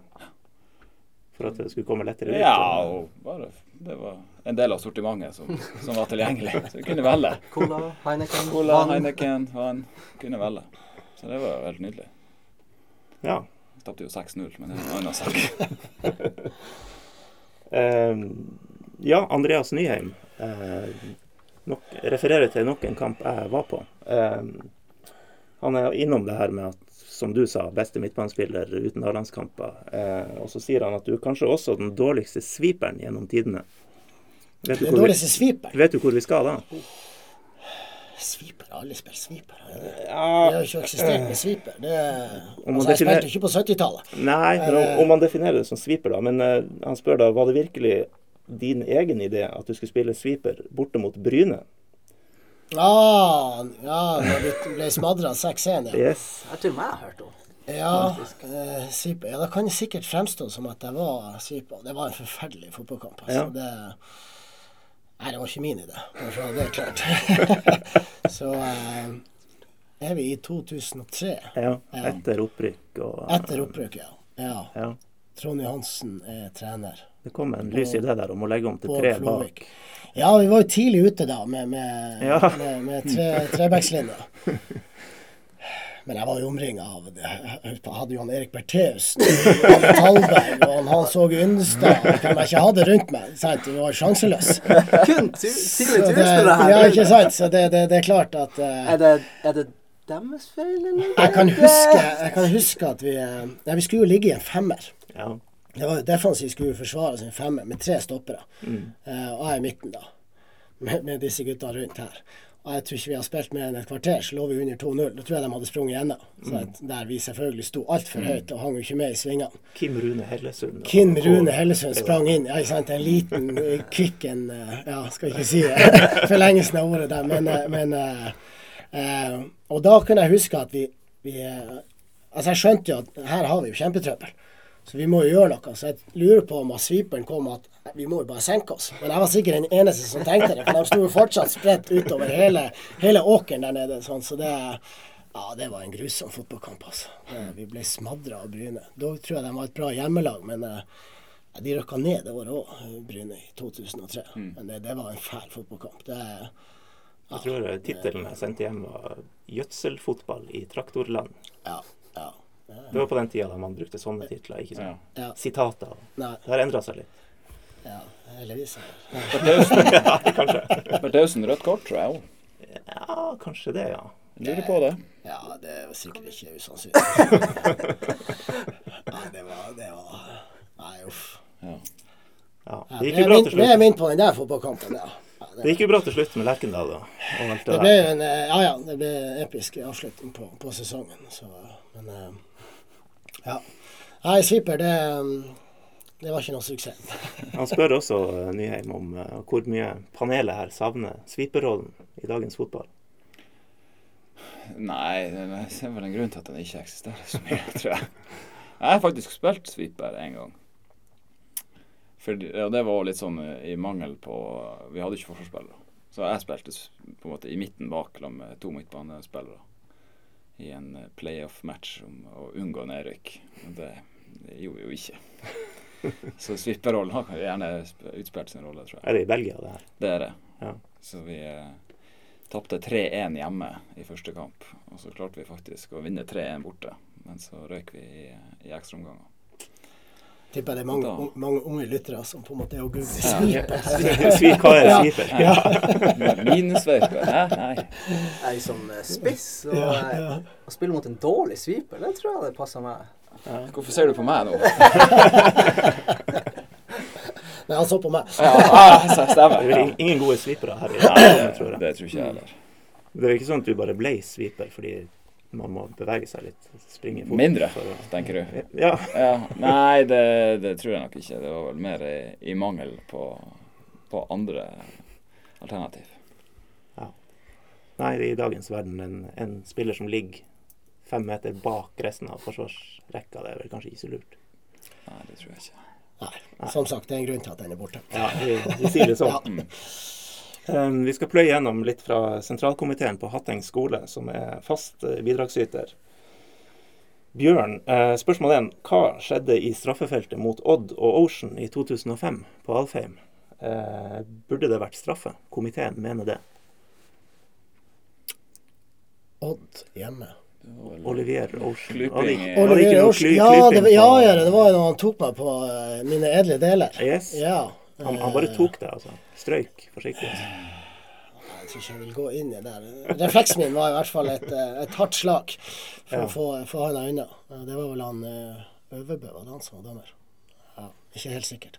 For at det skulle komme lettere ut? Ja, og bare det var en del av sortimentet som, som var tilgjengelig. Så vi kunne velge. Cola, Heineken, Cola, Heineken, vann. Kunne velge. Så det var helt nydelig. Ja. Tapte jo 6-0, men det er en annen sak. um, ja, Andreas Nyheim uh, nok, refererer til nok en kamp jeg var på. Uh, han er innom det her med at, som du sa, beste midtbanespiller uten A-landskamper. og så sier han at du er kanskje også den dårligste sweeperen gjennom tidene. Vet du, den dårligste sweeperen? Vet du hvor vi skal da? Sweeper, alle spiller sweeper. Det har jo ikke eksistert med sweeper. Det, altså, jeg spilte ikke på 70-tallet. Nei, men om, om, man definerer det som sweeper, da. Men uh, han spør da, var det virkelig din egen idé at du skulle spille sweeper borte mot Bryne? Ah, ja, når vi ble smadra 6-1, ja. Yes. Jeg tror jeg har hørt om. Ja, eh. Ja, da kan det sikkert fremstå som at jeg var sweeper. Det var en forferdelig fotballkamp. Altså. Ja. Det, Nei, det var ikke min idé. Så det er klart. så eh, er vi i 2003. Ja, etter opprykk og Etter opprykk, ja. ja. ja. Trond Johansen er trener. Det kom en lys idé der om å legge om til tre bak. Ja, vi var jo tidlig ute da med, med, ja. med, med tre, trebackslinja. Men jeg var jo omringa av Jeg hadde jo han Erik Bertheus, Talberg og han Hans Åge Yndestad hvem jeg ikke hadde rundt meg. Sant? Det var sjanseløs. Kun tidlig turspillere her. Ja, ikke sant. Så det, det, det er klart at uh, er, det, er det deres feil, eller? Jeg kan huske, jeg kan huske at vi uh, ja, Vi skulle jo ligge i en femmer. Ja. Det var defensivt skulle forsvare sin femmer med tre stoppere. Mm. Uh, og jeg i midten, da. Med, med disse gutta rundt her. Og jeg tror ikke vi har spilt mer enn et kvarter, så lå vi under 2-0. Da tror jeg de hadde sprunget gjennom. Mm. Der vi selvfølgelig sto altfor mm. høyt og hang jo ikke med i svingene. Kim Rune Hellesund. Kim Rune Hellesund sprang inn. Ja, ikke sant? En liten eh, kvikken eh, Ja, skal ikke si forlengelsen av ordet der, men, men uh, Og da kunne jeg huske at vi, vi Altså, jeg skjønte jo at her har vi jo kjempetrøbbel. Så vi må jo gjøre noe. Så jeg lurer på om sviperen kom at vi må jo bare senke oss. Men jeg var sikkert den eneste som tenkte det, for de sto jo fortsatt spredt utover hele, hele åkeren der nede. Sånn, så det, ja, det var en grusom fotballkamp, altså. Vi ble smadra av Bryne. Da tror jeg de var et bra hjemmelag, men ja, de røkka ned det året òg, Bryne, i 2003. Mm. Men det, det, var en fæl fotballkamp. Det, jeg tror tittelen jeg sendte hjem, var 'Gjødselfotball i traktorland'. Ja. Det var på den tida da man brukte sånne titler, ikke sånn ja. sitater. Nei. Det har endra seg litt. Ja, heldigvis. ja, kanskje. Bertheussen rødt kort, tror jeg òg. Ja, kanskje det, ja. Lurer på det. Ja, det var sikkert ikke usannsynlig. ja, det var, det var Nei, uff. Ja. Ja, det gikk jo bra til slutt. Vi er minnet på den der fotballkampen, ja. det, gikk jo bra til slutt med Lerkendal. Da, det, det ble en, eh, ja, ja, det ble episk avslutning på, på sesongen. Så, men eh, ja. Nei, Sviper, det, det var ikke noe suksess. Han spør også eh, Nyheim om uh, hvor mye panelet her savner sviperrollen i dagens fotball. Nei, det er vel en grunn til at den ikke eksisterer så mye, tror jeg. Jeg har faktisk spilt sweeper en gang. For, og det var litt sånn uh, i mangel på Vi hadde ikke forsvarsspillere. Så jeg spilte på en måte i midten bak med to midtbanespillere i en eh, playoff-match om å unngå nedrykk. Men det, det gjorde jo ikke. Så svipperrollen har gjerne utspilt sin rolle, tror jeg. Er det i Belgia, det her? Det er det. Ja. Så vi eh, tapte 3-1 hjemme i første kamp. Og så klarte vi faktisk å vinne 3-1 borte. Men så røyk vi i, i ekstraomganger tipper det er mange, un, mange unge lyttere som på en måte er å google sviper. Hva er sviper? Ja. Minusveiper? Nei. Nei, som eh, spiss og ja, ja. å spille mot en dårlig sviper, det tror jeg det passer meg. Hvorfor ser du på meg nå? Nei, han så på meg. Ja, ah, stemmer. Det er ingen gode svipere her i landet, tror jeg. Det tror ikke jeg heller. Det er ikke sånn at du bare ble sviper fordi man må bevege seg litt. Springe fort. Mindre, for å- tenker du? Ja. Ja, nei, det, det tror jeg nok ikke. Det var vel mer i, i mangel på, på andre alternativ. Nei, i dagens verden en, en spiller som ligger fem meter bak resten av forsvarsrekka, det er vel kanskje ikke så lurt. Nei, det tror jeg ikke. Nei, som sagt, det er en grunn til at den er borte. Ja, vi, vi sier det sånn. Um, vi skal pløye gjennom litt fra sentralkomiteen på Hatteng skole, som er fast eh, bidragsyter. Bjørn, spørsmålet spørsmål 1. Hva skjedde i straffefeltet mot Odd og Ocean i 2005 på Alfheim? Eh, burde det vært straffe? Komiteen mener det. Odd hjemme. Olivier Ocean. Olivier Ocean. Ja, det, ja, det var jo når han tok meg på eh, mine edle deler. Yes. Ja. Han, han bare tok det, altså. Strøyk forsiktig. Jeg tror ikke jeg vil gå inn i det der. Refleksen min var i hvert fall et, eh, et hardt slag for Ja. å få, få han unna. Det var vel han eh, Øverbø, var det han som var dommer? Ja, ikke helt sikkert.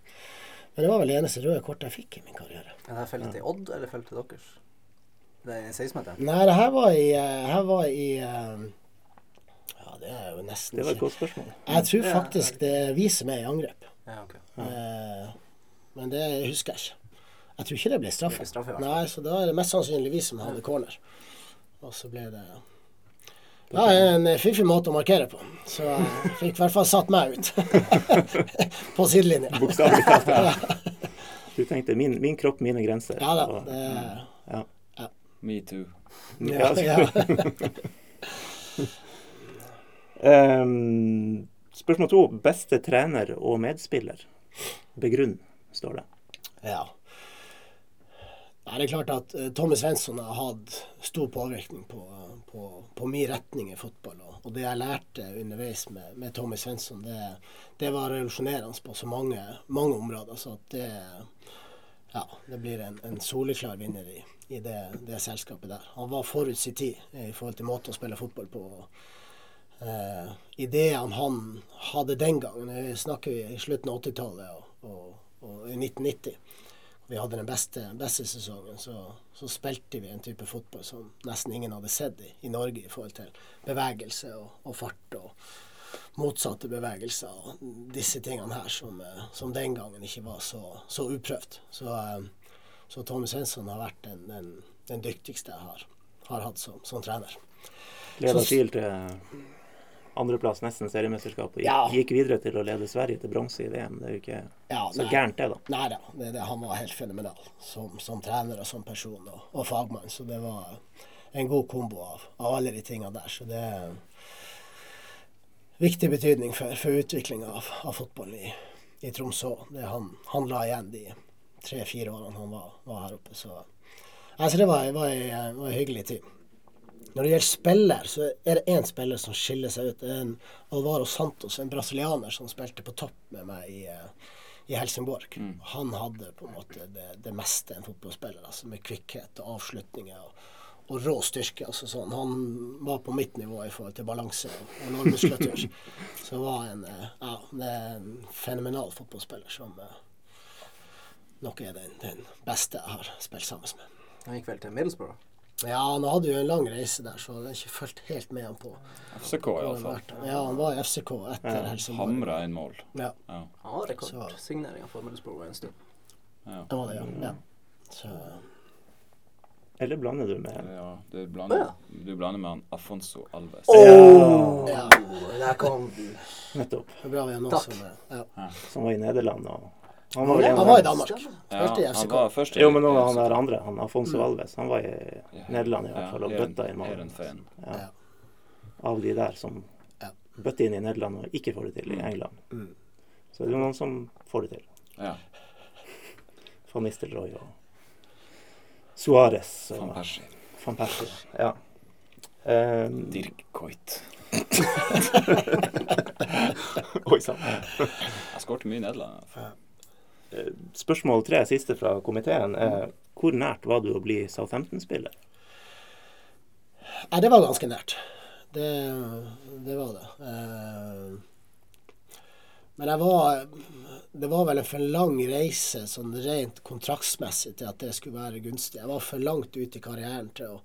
Men det var vel det eneste røde kortet jeg fikk i min karriere. Er det feltet i Odd eller feltet til deres? Det er 16-meteren? Nei, det her var i, eh, her var i Ja, det er jo nesten Det var et godt spørsmål. Jeg tror faktisk det er vi som er i angrep. Ja, ok. Eh, Men det husker jeg ikke. Jeg tror ikke det ble straffe. Det ble. Nei, så da er det mest sannsynlig vi som hadde corner. Og så ble det Ja, en fiffig måte å markere på. Så jeg fikk i hvert fall satt meg ut. på sidelinja. Bokstavelig talt. Ja. Du tenkte min, min kropp, mine grenser. Ja da. Det, ja. Me too. ja, Ja, ja. Ehm, spørsmål to. Beste trener og medspiller? Begrunn, står det. ja. Det er klart at eh, Tommy Svensson har hatt stor påvirkning på, på, på min retning i fotball. Og, og det jeg lærte underveis med, med Tommy Svensson, det, det var revolusjonerende på så mange, mange områder. Så det, ja, det blir en, en soleklar vinner i, i det, det selskapet der. Han var forut sin tid i forhold til måten å spille fotball på. Eh, ideene han hadde den gangen, snakker vi i slutten av 80-tallet og, og, og i 1990 vi hadde den beste, beste sesongen, så, så spilte vi en type fotball som nesten ingen hadde sett i, i Norge i forhold til bevegelse og, og fart og motsatte bevegelser og disse tingene her som, eh, som den gangen ikke var så, så uprøvd. Så, eh, så Tommy Svensson har vært den, den, den dyktigste jeg har, har hatt som, som trener. Gleder Så- TIL til andreplass, nesten seriemesterskapet og Ja. gikk videre til å lede Sverige til bronse i VM. Det er jo ikke Ja, så gærent, det, da. Nei da, det, det, han var helt fenomenal som, som trener og som person og, og fagmann. Så det var en god kombo av, av alle de tingene der. Så det er viktig betydning for, for utviklinga av, av fotballen i, i Tromsø. Det han, han la igjen de tre-fire årene han var, var her oppe. Så altså, det var, var, en, var en hyggelig tid. Når det gjelder spiller, så er det én spiller som skiller seg ut. Det er en Alvaro Santos, en brasilianer som spilte på topp med meg i, eh, i Helsingborg. Han hadde på en måte det, det meste en fotballspiller, altså med kvikkhet og avslutninger. og og rå styrke. altså sånn. Han var på mitt nivå i forhold til balanse og, lårmuskulatur. Så var en, eh, ja, en fenomenal fotballspiller som eh, nok er den, den beste jeg har spilt sammen med. Han gikk vel til Middlesbrough? Ja, han hadde jo en lang reise der, så jeg har ikke fulgt helt med han på FCK iallfall. Ja, han var i FCK etter Helsingborg. Hamra inn mål. Ja, Ja. Han var rekordsignering av Middlesbrough en stund. Ja. det var det, ja. ja. Så, Eller blander du med ja du, blander, du blander med han Afonso Alves. ja, Der kom du. Nettopp. det er bra vi har noen som er ja. Som var i Nederland. og han var Han var i Danmark. Spilte i han FCK. var først i- Jo, men av han der andre, han Afonso Alves, han var i Nederland i hvert fall og bøtta inn mål. Ja. Av de der som bøtter inn i Nederland og ikke får det til i England. Så det er noen som får det til. Ja. Van Nistelrooy og Suárez Van Persie. Van Persie. Ja. Um, Dirk Coit. Oi sann. Jeg skåret mye i Nederland. Spørsmål tre, siste fra komiteen, er hvor nært var du å bli Southampton-spiller? Nei, det var ganske nært. Det, det var det. Eh, Men jeg var Det var vel en for lang reise sånn rent kontraktsmessig til at det skulle være gunstig. Jeg var for langt ute i karrieren til å,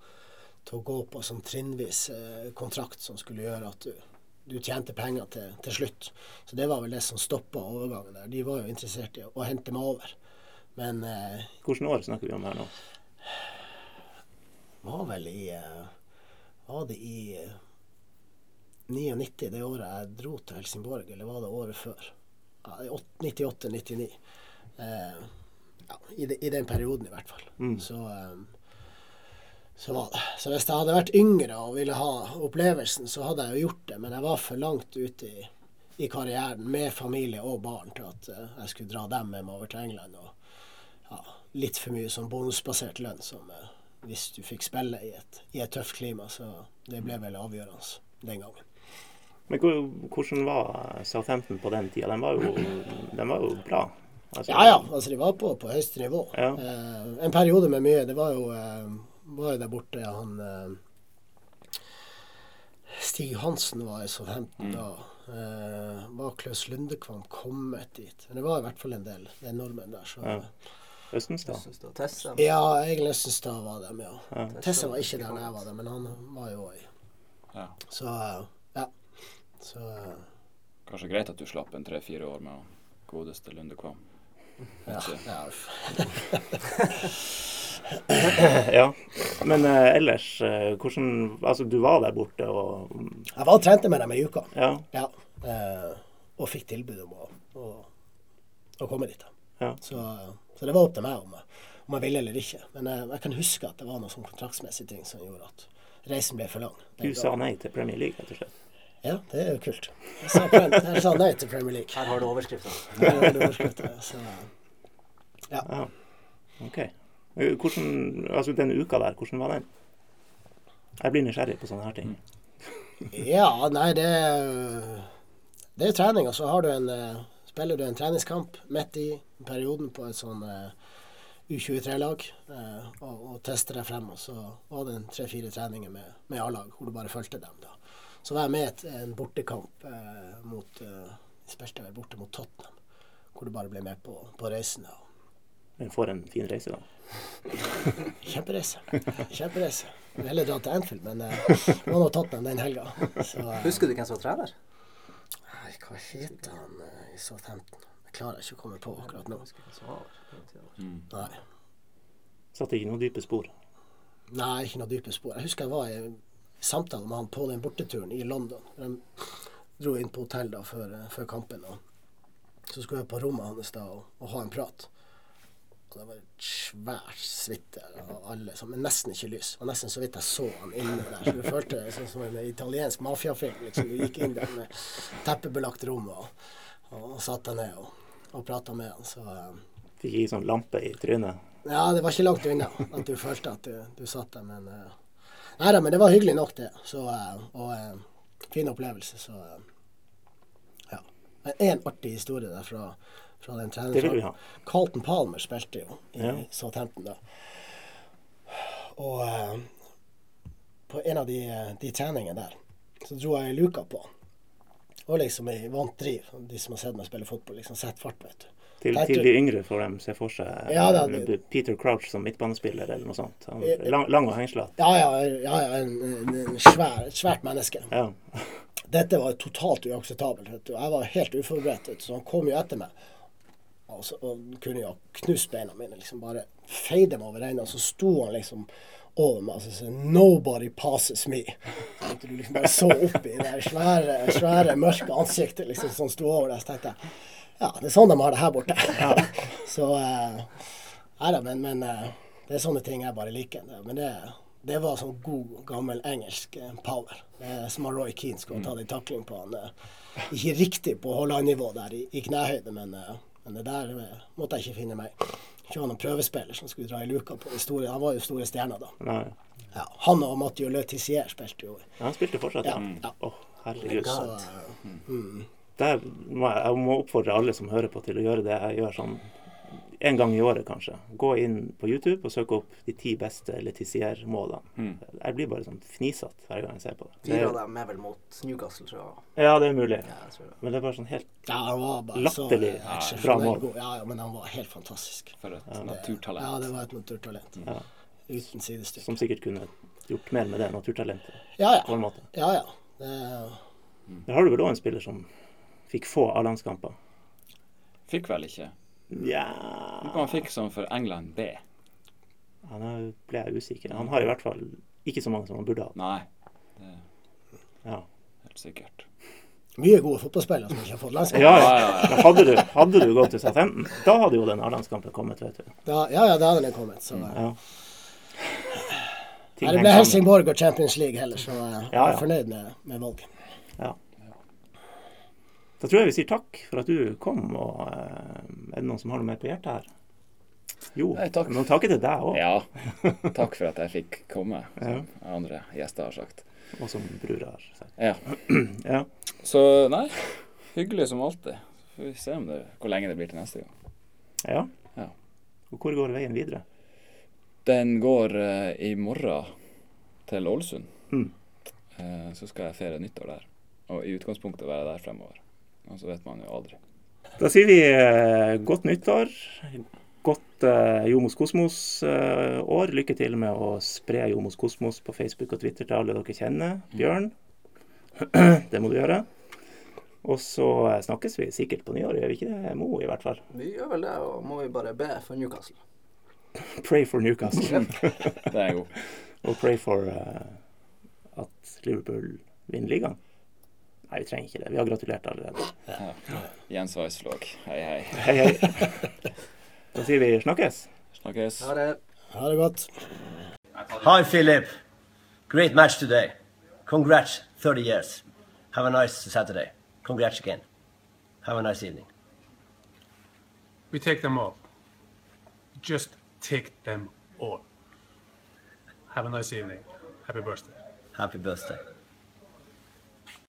til å gå på sånn trinnvis eh, kontrakt som skulle gjøre at du, du tjente penger til, til, slutt. Så det var vel det som stoppa overgangen der. De var jo interessert i å, å hente meg over. Men eh, Hvilket år snakker vi om her nå? Var vel i eh, Var det i 99, det året jeg dro til Helsingborg, eller var det året før? 98-99. Eh, ja, i, de, i, den perioden i hvert fall. Mm. Så, eh, så. Så hvis jeg hadde vært yngre og ville ha opplevelsen, så hadde jeg jo gjort det. Men jeg var for langt ute i, i karrieren med familie og barn til at uh, jeg skulle dra dem med meg over til England. Og ja, litt for mye sånn bonusbasert lønn som uh, hvis du fikk spille i et, i et tøft klima. Så det ble vel avgjørende den gangen. Men hvordan var Southampton på den tida? Den var jo, den var jo bra. Altså, ja, ja. Altså, de var på, på høyeste nivå. Ja. Uh, en periode med mye. Det var jo, eh, var jo der borte han eh, Stig Hansen var i Southampton mm. da. Eh, var Klaus Lundekvam kommet dit? Men det var i hvert fall en del det er nordmenn der. Så, ja. Østenstad? Tessa? Ja, Egil Østenstad var dem, ja. ja. Tessa var ikke der da jeg var der, men han var jo òg. Ja. Så ja. så uh, Kanskje greit at du slapp en tre-fire år med godeste Lunde Kvam. Ja. ja. ja. Men uh, ellers, uh, hvordan Altså, du var der borte og Jeg var og trente med dem ei uke. Ja. ja. og fikk tilbud om å, å, å komme dit. Ja. Så, så, det var opp til meg om, om jeg ville eller ikke. Men jeg kan huske at det var noen sånn kontraktsmessige ting som gjorde at reisen ble for lang. Du sa nei til Premier League, rett og slett? Ja, det er jo kult. Jeg sa, jeg sa nei til Premier League. Her har du overskrifta. ja. ja. OK. Hvordan, altså den uka der, hvordan var den? Jeg blir nysgjerrig på sånne her ting. ja, nei, det Det er trening, og så har du en eh, Spiller du en treningskamp midt i perioden på et sånn uh, U23-lag uh, og, og, tester deg frem. Og så var det tre-fire treninger med, med A-lag hvor du bare fulgte dem. da. Så var jeg med i en bortekamp eh, mot eh, borte mot Tottenham, hvor du bare ble med på, på reisen. Da. Men for en fin reise, da. Kjempereise. Kjempereise. Heller dra til Anfield, men eh, det var nå Tottenham den helga. Eh, Husker du hvem som var trener? Nei, hva het han uh, i Southampton? Jeg klarer ikke å komme på akkurat nå. Mm. Nei. Satte ikke noen dype spor? Nei, ikke noen dype spor. Jeg husker jeg var i samtale med han på den borteturen i London. De dro inn på hotell da før, før kampen. og Så skulle jeg på rommet hans da og, og ha en prat. Og det var et svært suite av alle, men nesten ikke lys. Og nesten så vidt jeg så han inne der. Så du følte det sånn som en italiensk mafiafilm. Liksom. Du gikk inn der med teppebelagt rom og, og, og satt deg ned og, og prata med han. Så um, Fikk ikke sånn lampe i trynet? Ja, det var ikke langt unna at du følte at du, du satt der, men uh, Nei da, men det var hyggelig nok, det. Så, uh, og uh, fin opplevelse. Så uh, ja. En artig historie der fra, den ha. Carlton Palmer spilte jo i ja. Southampton da. Og uh, på en av de, de treningene der så dro jeg luka på han. Og liksom i vant driv. De som har sett meg spille fotball, liksom setter fart, vet du. Til, til, de yngre får de se for seg ja, da, det, Peter Crouch som midtbanespiller eller noe sånt. Han, lang, lang og hengslete. Ja, ja, ja, ja en, en svær, et svært menneske. Ja. Dette var totalt uakseptabelt. Jeg var helt uforberedt, så han kom jo etter meg. Og, så, og kunne jo knust beina mine. liksom Bare feide meg over enden. Så sto han liksom over meg og så 'Nobody passes me'. Så du liksom bare så opp i det svære, svære mørke ansiktet liksom, som sto over deg. Så tenkte jeg ja, det er sånn de har det her borte. Ja. så uh, Nei da, men, men uh, det er sånne ting jeg bare liker. Men det, det var sånn god, gammel engelsk uh, power. Det er som Roy Keane skulle ha tatt en takling på han. ikke riktig på Haaland-nivå der i, i knehøyde, men, men, det der måtte jeg ikke finne meg Ikke ha noen prøvespiller som skulle dra i luka på store Han var jo store stjerner da. Ja, han og Mathieu Le Tissier spilte jo. Ja, han spilte fortsatt, ja. ja. Oh, herregud. Så, mm der må jeg, jeg må oppfordre alle som hører på, til å gjøre det jeg gjør sånn en gang i året, kanskje. Gå inn på YouTube og søke opp de ti beste Letizier-målene. Mm. Jeg blir bare sånn fnisete hver gang jeg ser på det. det Fire av dem er vel mot Newcastle, tror jeg. ja, det er mulig. Ja, det. Men det er bare sånn helt Ja, bare så Latterlig eh, bra mål. Ja, ja, men han var helt fantastisk. For et Ja, naturtalent. det var et naturtalent. Ja. Uten sidestykke. Som sikkert kunne gjort mer med det naturtalentet. Ja, på en måte. ja, ja. Det, Der har du vel òg en spiller som fikk få A-landskamper. Fikk vel ikke. Ja Lurer han fikk som for England B. Han er, ble jeg usikker. Han har i hvert fall ikke så mange som han burde ha. Nei, det Ja. helt sikkert. mye gode fotballspillere som ikke har fått landskap. Ja, ja. Hadde du, hadde du gått til Southampton, da hadde jo den A-landskampen kommet, vet du. Da, ja, ja, da hadde den kommet. Så. Ja. Nei, det ble. Helsingborg og Champions League heller, så eh, jeg Ja, er fornøyd med, med valget. Ja. Da tror jeg vi sier takk for at du kom. og eh, Er det noen som har noe mer på hjertet her? Jo, Nei, takk. men takker til deg òg. Ja, takk for at jeg fikk komme, Ja. som andre gjester har sagt. Og som bror har sagt. Ja. Ja. Så nei, hyggelig som alltid. Får vi se om det, hvor lenge det blir til neste gang. ja. Ja. Og hvor går veien videre? Den går uh, i morgen til Ålesund. Mm. Uh, så skal jeg feire nyttår der. Og i utgangspunktet være der fremover. Og så vet man jo aldri. Da sier vi eh, godt nyttår. Godt eh, Jomos Kosmos-år. Lykke til med å spre Jomos Kosmos på Facebook og Twitter til alle dere kjenner. Bjørn, det må du gjøre. Og så eh, snakkes vi sikkert på nyår, gjør vi ikke det? Mo, i hvert fall. Vi gjør vel det, og må vi bare be for Newcastle. Pray for Newcastle. Det er god. og pray for uh, at Liverpool vinner ligaen. Nei, vi trenger ikke det. Vi har gratulert allerede. Ja. Jens Weislåg, hei hei. Hei, hei. Da sier vi snakkes. Snakkes. Ha det. Ha det godt. Hi, Philip. Great match today. Congrats, 30 years. Have a nice Saturday. Congrats again. Have a nice evening. We take them all. Just take them all. Have a nice evening. Happy birthday. Happy birthday.